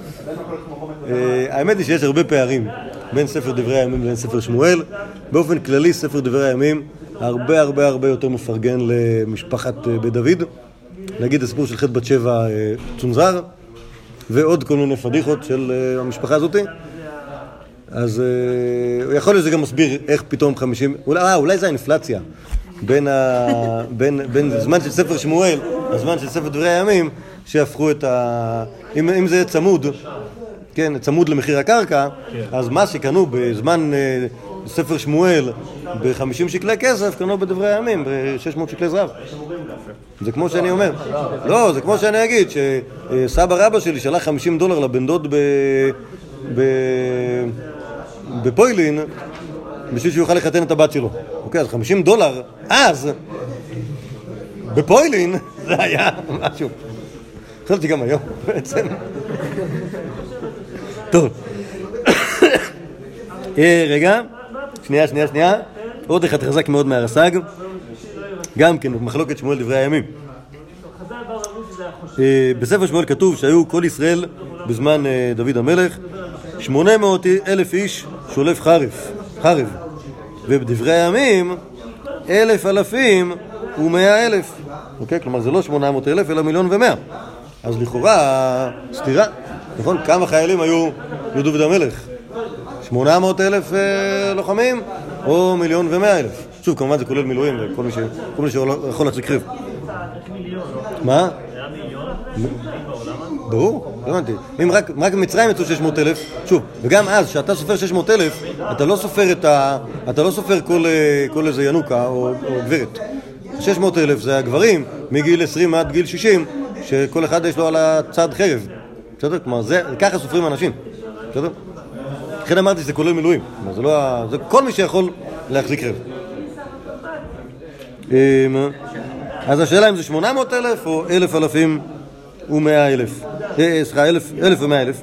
אה, האמת היא שיש הרבה פערים בין ספר דברי הימים לבין ספר שמואל. באופן כללי ספר דברי הימים הרבה הרבה הרבה יותר מפרגן למשפחת אה, בית דוד. נגיד הסיפור של חטא בת שבע אה, צונזר, ועוד כל מיני פדיחות של אה, המשפחה הזאתי. אז יכול להיות שזה גם מסביר איך פתאום 50, אולי, אה, אולי זה האינפלציה בין, ה, [LAUGHS] בין, בין זמן של ספר שמואל לזמן של ספר דברי הימים, שהפכו את ה... אם, אם זה צמוד, כן, צמוד למחיר הקרקע, אז מה שקנו בזמן ספר שמואל ב-50 שקלי כסף, קנו בדברי הימים ב-600 שקלי זהב. זה כמו שאני אומר. לא, זה כמו שאני אגיד שסבא רבא שלי שלח 50 דולר לבן דוד. בפוילין בשביל שהוא יוכל לחתן את הבת שלו. אוקיי, אז 50 דולר, אז, בפוילין, [LAUGHS] זה היה משהו. חשבתי גם היום, [LAUGHS] בעצם. טוב. [COUGHS] אה, רגע, שנייה, שנייה, שנייה. עוד אחד חזק מאוד מהרס"ג. גם כן, מחלוקת שמואל דברי הימים. אה, בספר שמואל כתוב שהיו כל ישראל בזמן אה, דוד המלך 800 אלף איש שולף חרב, חרב. ובדברי הימים אלף אלפים ומאה אלף. אוקיי? כלומר זה לא 800 אלף אלא מיליון ומאה. אז לכאורה סתירה. נכון? כמה חיילים היו לדוד המלך? 800 אלף אה, לוחמים או מיליון ומאה אלף? שוב, כמובן זה כולל מילואים וכל מי, שיכול להחזיק קריב. מה? ברור, לא הבנתי. אם רק, רק במצרים יצאו 600 אלף, שוב, וגם אז, כשאתה סופר 600 אלף, אתה לא סופר את ה... אתה לא סופר כל, אה, כל איזה ינוקה או, או גברת. 600 אלף זה הגברים מגיל 20 עד גיל 60, שכל אחד יש לו על הצד חרב. בסדר? כלומר, זה, ככה סופרים אנשים. בסדר? לכן אמרתי שזה כולל מילואים. זה לא. זה כל מי שיכול להחזיק חרב. אמ, אז השאלה אם זה 800 אלף או אלף אלפים ומאה אלף. אה, סליחה, אלף, אלף ומאה אלף.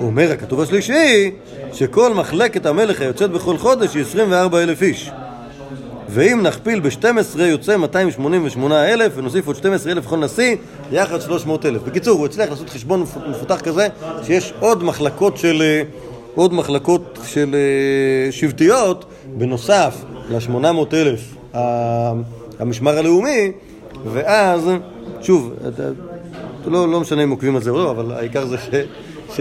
אומר הכתוב השלישי, שכל מחלקת המלך היוצאת בכל חודש היא 24 אלף איש. ואם נכפיל ב-12 יוצא 288 אלף, ונוסיף עוד 12 אלף לכל נשיא, יחד 300 אלף. בקיצור, הוא הצליח לעשות חשבון מפותח כזה, שיש עוד מחלקות של, אה, עוד מחלקות של אה, שבטיות, בנוסף ל-800 אלף המשמר הלאומי, ואז, שוב, לא, לא משנה אם עוקבים על זה או לא, אבל העיקר זה ש... ש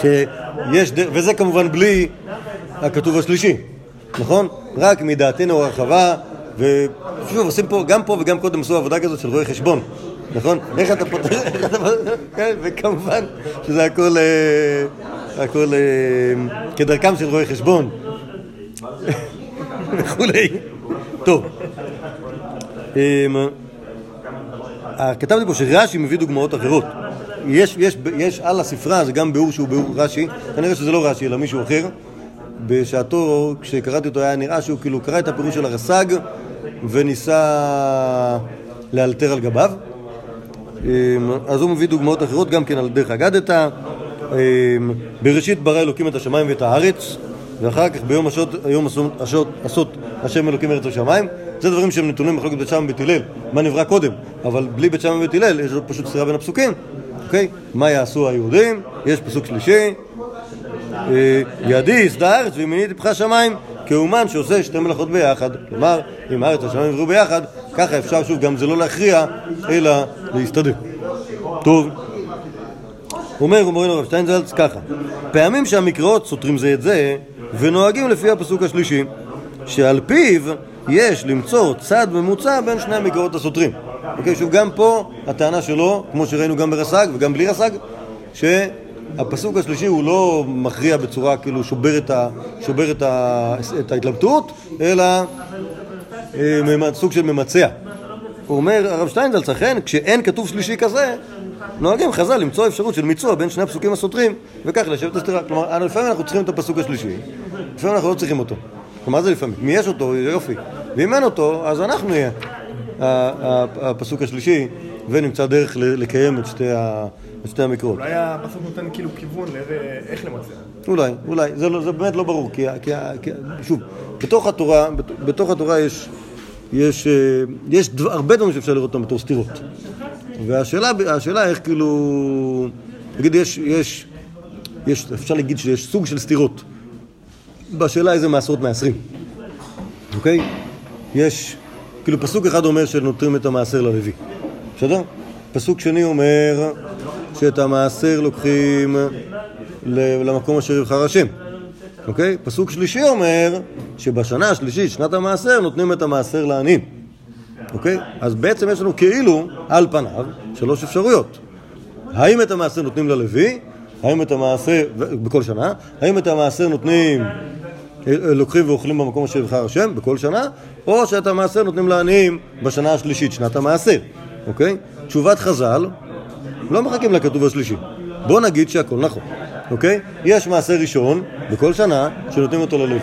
שיש, וזה כמובן בלי הכתוב השלישי, נכון? רק מדעתנו הרחבה, ושוב, עושים פה, גם פה וגם קודם עשו עבודה כזאת של רואי חשבון, נכון? איך אתה פותר, כן, וכמובן שזה הכל, אה, הכל כדרכם של רואי חשבון וכולי. טוב. אמ, אה, כתבתי פה שרש"י מביא דוגמאות אחרות. יש, יש, יש על הספרה, זה גם ביאור שהוא ביאור רש"י, כנראה שזה לא רש"י אלא מישהו אחר. בשעתו, כשקראתי אותו, היה נראה שהוא כאילו קרא את הפירוש של הרס"ג וניסה לאלתר על גביו. אמ, אז הוא מביא דוגמאות אחרות גם כן על דרך אגדתא. אמ, בראשית ברא אלוקים את השמיים ואת הארץ, ואחר כך ביום השות, היום השות, עשות השם אלוקים ארץ השמיים. זה דברים שהם נתונים במחלוקת בית שמאי ובית הלל, מה נברא קודם, אבל בלי בית שמאי ובית הלל יש פשוט סתירה בין הפסוקים, אוקיי? מה יעשו היהודים? יש פסוק שלישי, אה, ידי יסדה הארץ וימיני טיפחה שמיים כאומן שעושה שתי מלאכות ביחד. כלומר, אם הארץ והשמיים יבראו ביחד, ככה אפשר שוב גם זה לא להכריע, אלא להסתדר. טוב. אומר מורנו הרב שטיינזלץ ככה, פעמים שהמקראות סותרים זה את זה ונוהגים לפי הפסוק השלישי שעל פיו יש למצוא צד ממוצע בין שני המקראות הסותרים. אוקיי, שוב, גם פה הטענה שלו, כמו שראינו גם ברס"ג וגם בלי רס"ג, שהפסוק השלישי הוא לא מכריע בצורה כאילו שובר את, ה, שובר את, ה, את ההתלבטות, אלא אה, סוג של ממצע. הוא אומר, הרב שטיינזלץ, אכן, כשאין כתוב שלישי כזה, נוהגים חז"ל למצוא אפשרות של מיצוע בין שני הפסוקים הסותרים, וכך לשבת את הסתירה. כלומר, לפעמים אנחנו צריכים את הפסוק השלישי, לפעמים אנחנו לא צריכים אותו. מה זה לפעמים? אם יש אותו, יופי. ואם אין אותו, אז אנחנו נהיה הפסוק השלישי, ונמצא דרך לקיים את שתי, ה... את שתי המקרות. אולי הפסוק נותן כאילו כיוון לאיך למצוא. אולי, אולי. זה, לא, זה באמת לא ברור, כי, כי, כי שוב, בתוך התורה, בתוך התורה יש, יש, אה, יש דבר, הרבה דברים שאפשר לראות אותם בתור סתירות. והשאלה איך כאילו, נגיד יש, יש, יש, אפשר להגיד שיש סוג של סתירות. בשאלה איזה מעשרות מעשרים, אוקיי? יש, כאילו פסוק אחד אומר שנותרים את המעשר ללוי, בסדר? פסוק שני אומר שאת המעשר לוקחים למקום אשר יבחר השם, אוקיי? פסוק שלישי אומר שבשנה השלישית, שנת המעשר, נותנים את המעשר לעניים, אוקיי? אז בעצם יש לנו כאילו, על פניו, שלוש אפשרויות. האם את המעשר נותנים ללוי? האם את המעשר, בכל שנה, האם את המעשר נותנים לוקחים ואוכלים במקום אשר יבחר השם בכל שנה, או שאת המעשר נותנים לעניים בשנה השלישית, שנת המעשר, אוקיי? תשובת חז"ל, לא מחכים לכתוב השלישי. בוא נגיד שהכל נכון, אוקיי? יש מעשר ראשון בכל שנה שנותנים אותו ללוי,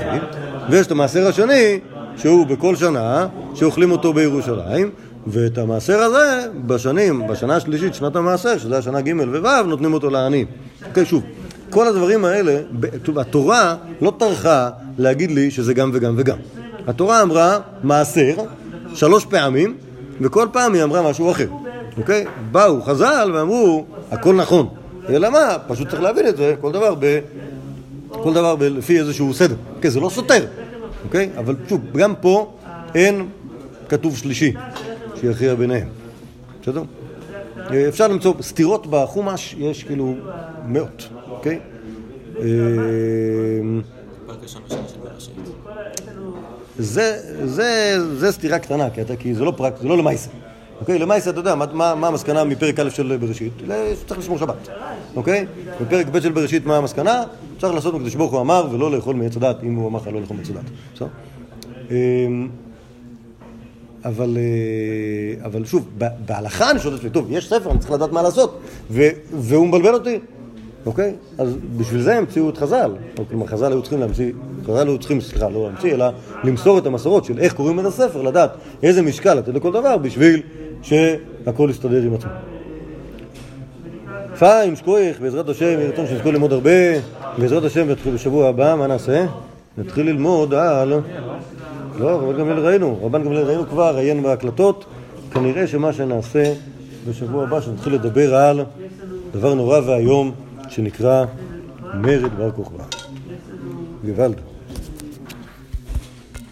ויש את המעשר השני שהוא בכל שנה שאוכלים אותו בירושלים, ואת המעשר הזה בשנים, בשנה השלישית, שנת המעשר, שזה השנה ג' וו', נותנים אותו לעניים. אוקיי, שוב, כל הדברים האלה, התורה לא טרחה להגיד לי שזה גם וגם וגם. התורה אמרה מעשר שלוש פעמים, וכל פעם היא אמרה משהו אחר, אוקיי? באו חז"ל ואמרו, הכל נכון. אלא מה? פשוט צריך להבין את זה, כל דבר ב... כל דבר ב- לפי איזשהו סדר. אוקיי, זה לא סותר, אוקיי? אבל שוב, גם פה אין כתוב שלישי שיכריע ביניהם. בסדר? אה, אפשר למצוא סתירות בחומש, יש כאילו מאות, אוקיי? אה, זה, סתירה קטנה, כי, זה לא פרק, זה לא למעשה. אוקיי? למעשה, אתה יודע, מה המסקנה מפרק א' של בראשית? צריך לשמור שבת, אוקיי? בפרק ב' של בראשית, מה המסקנה? צריך לעשות מקדוש ברוך הוא אמר, ולא לאכול מעץ הדת, אם הוא אמר לך לא לאכול מעץ הדת. בסדר? אמ, אבל, אה, אבל שוב, בהלכה אני שואל את עצמי, טוב, יש ספר, אני צריך לדעת מה לעשות, ו, והוא מבלבל אותי, אוקיי? אז בשביל זה המציאו את חז"ל, כלומר חז"ל היו צריכים להמציא, חז"ל היו צריכים, סליחה, לא להמציא, אלא למסור את המסורות של איך קוראים את הספר, לדעת איזה משקל לתת לכל דבר, בשביל שהכל יסתדר עם עצמו. פיין, שקוייך, בעזרת השם, יהי רצון שנזכו ללמוד הרבה, בעזרת השם, בשבוע הבא, מה נעשה? נתחיל ללמוד על... לא, רבן גמליאל ראינו, רבן גמליאל ראינו כבר, עיין בהקלטות, כנראה שמה שנעשה בשבוע הבא, שנתחיל לדבר על דבר נורא ואיום שנקרא מרד בר כוכבא. גוואלד.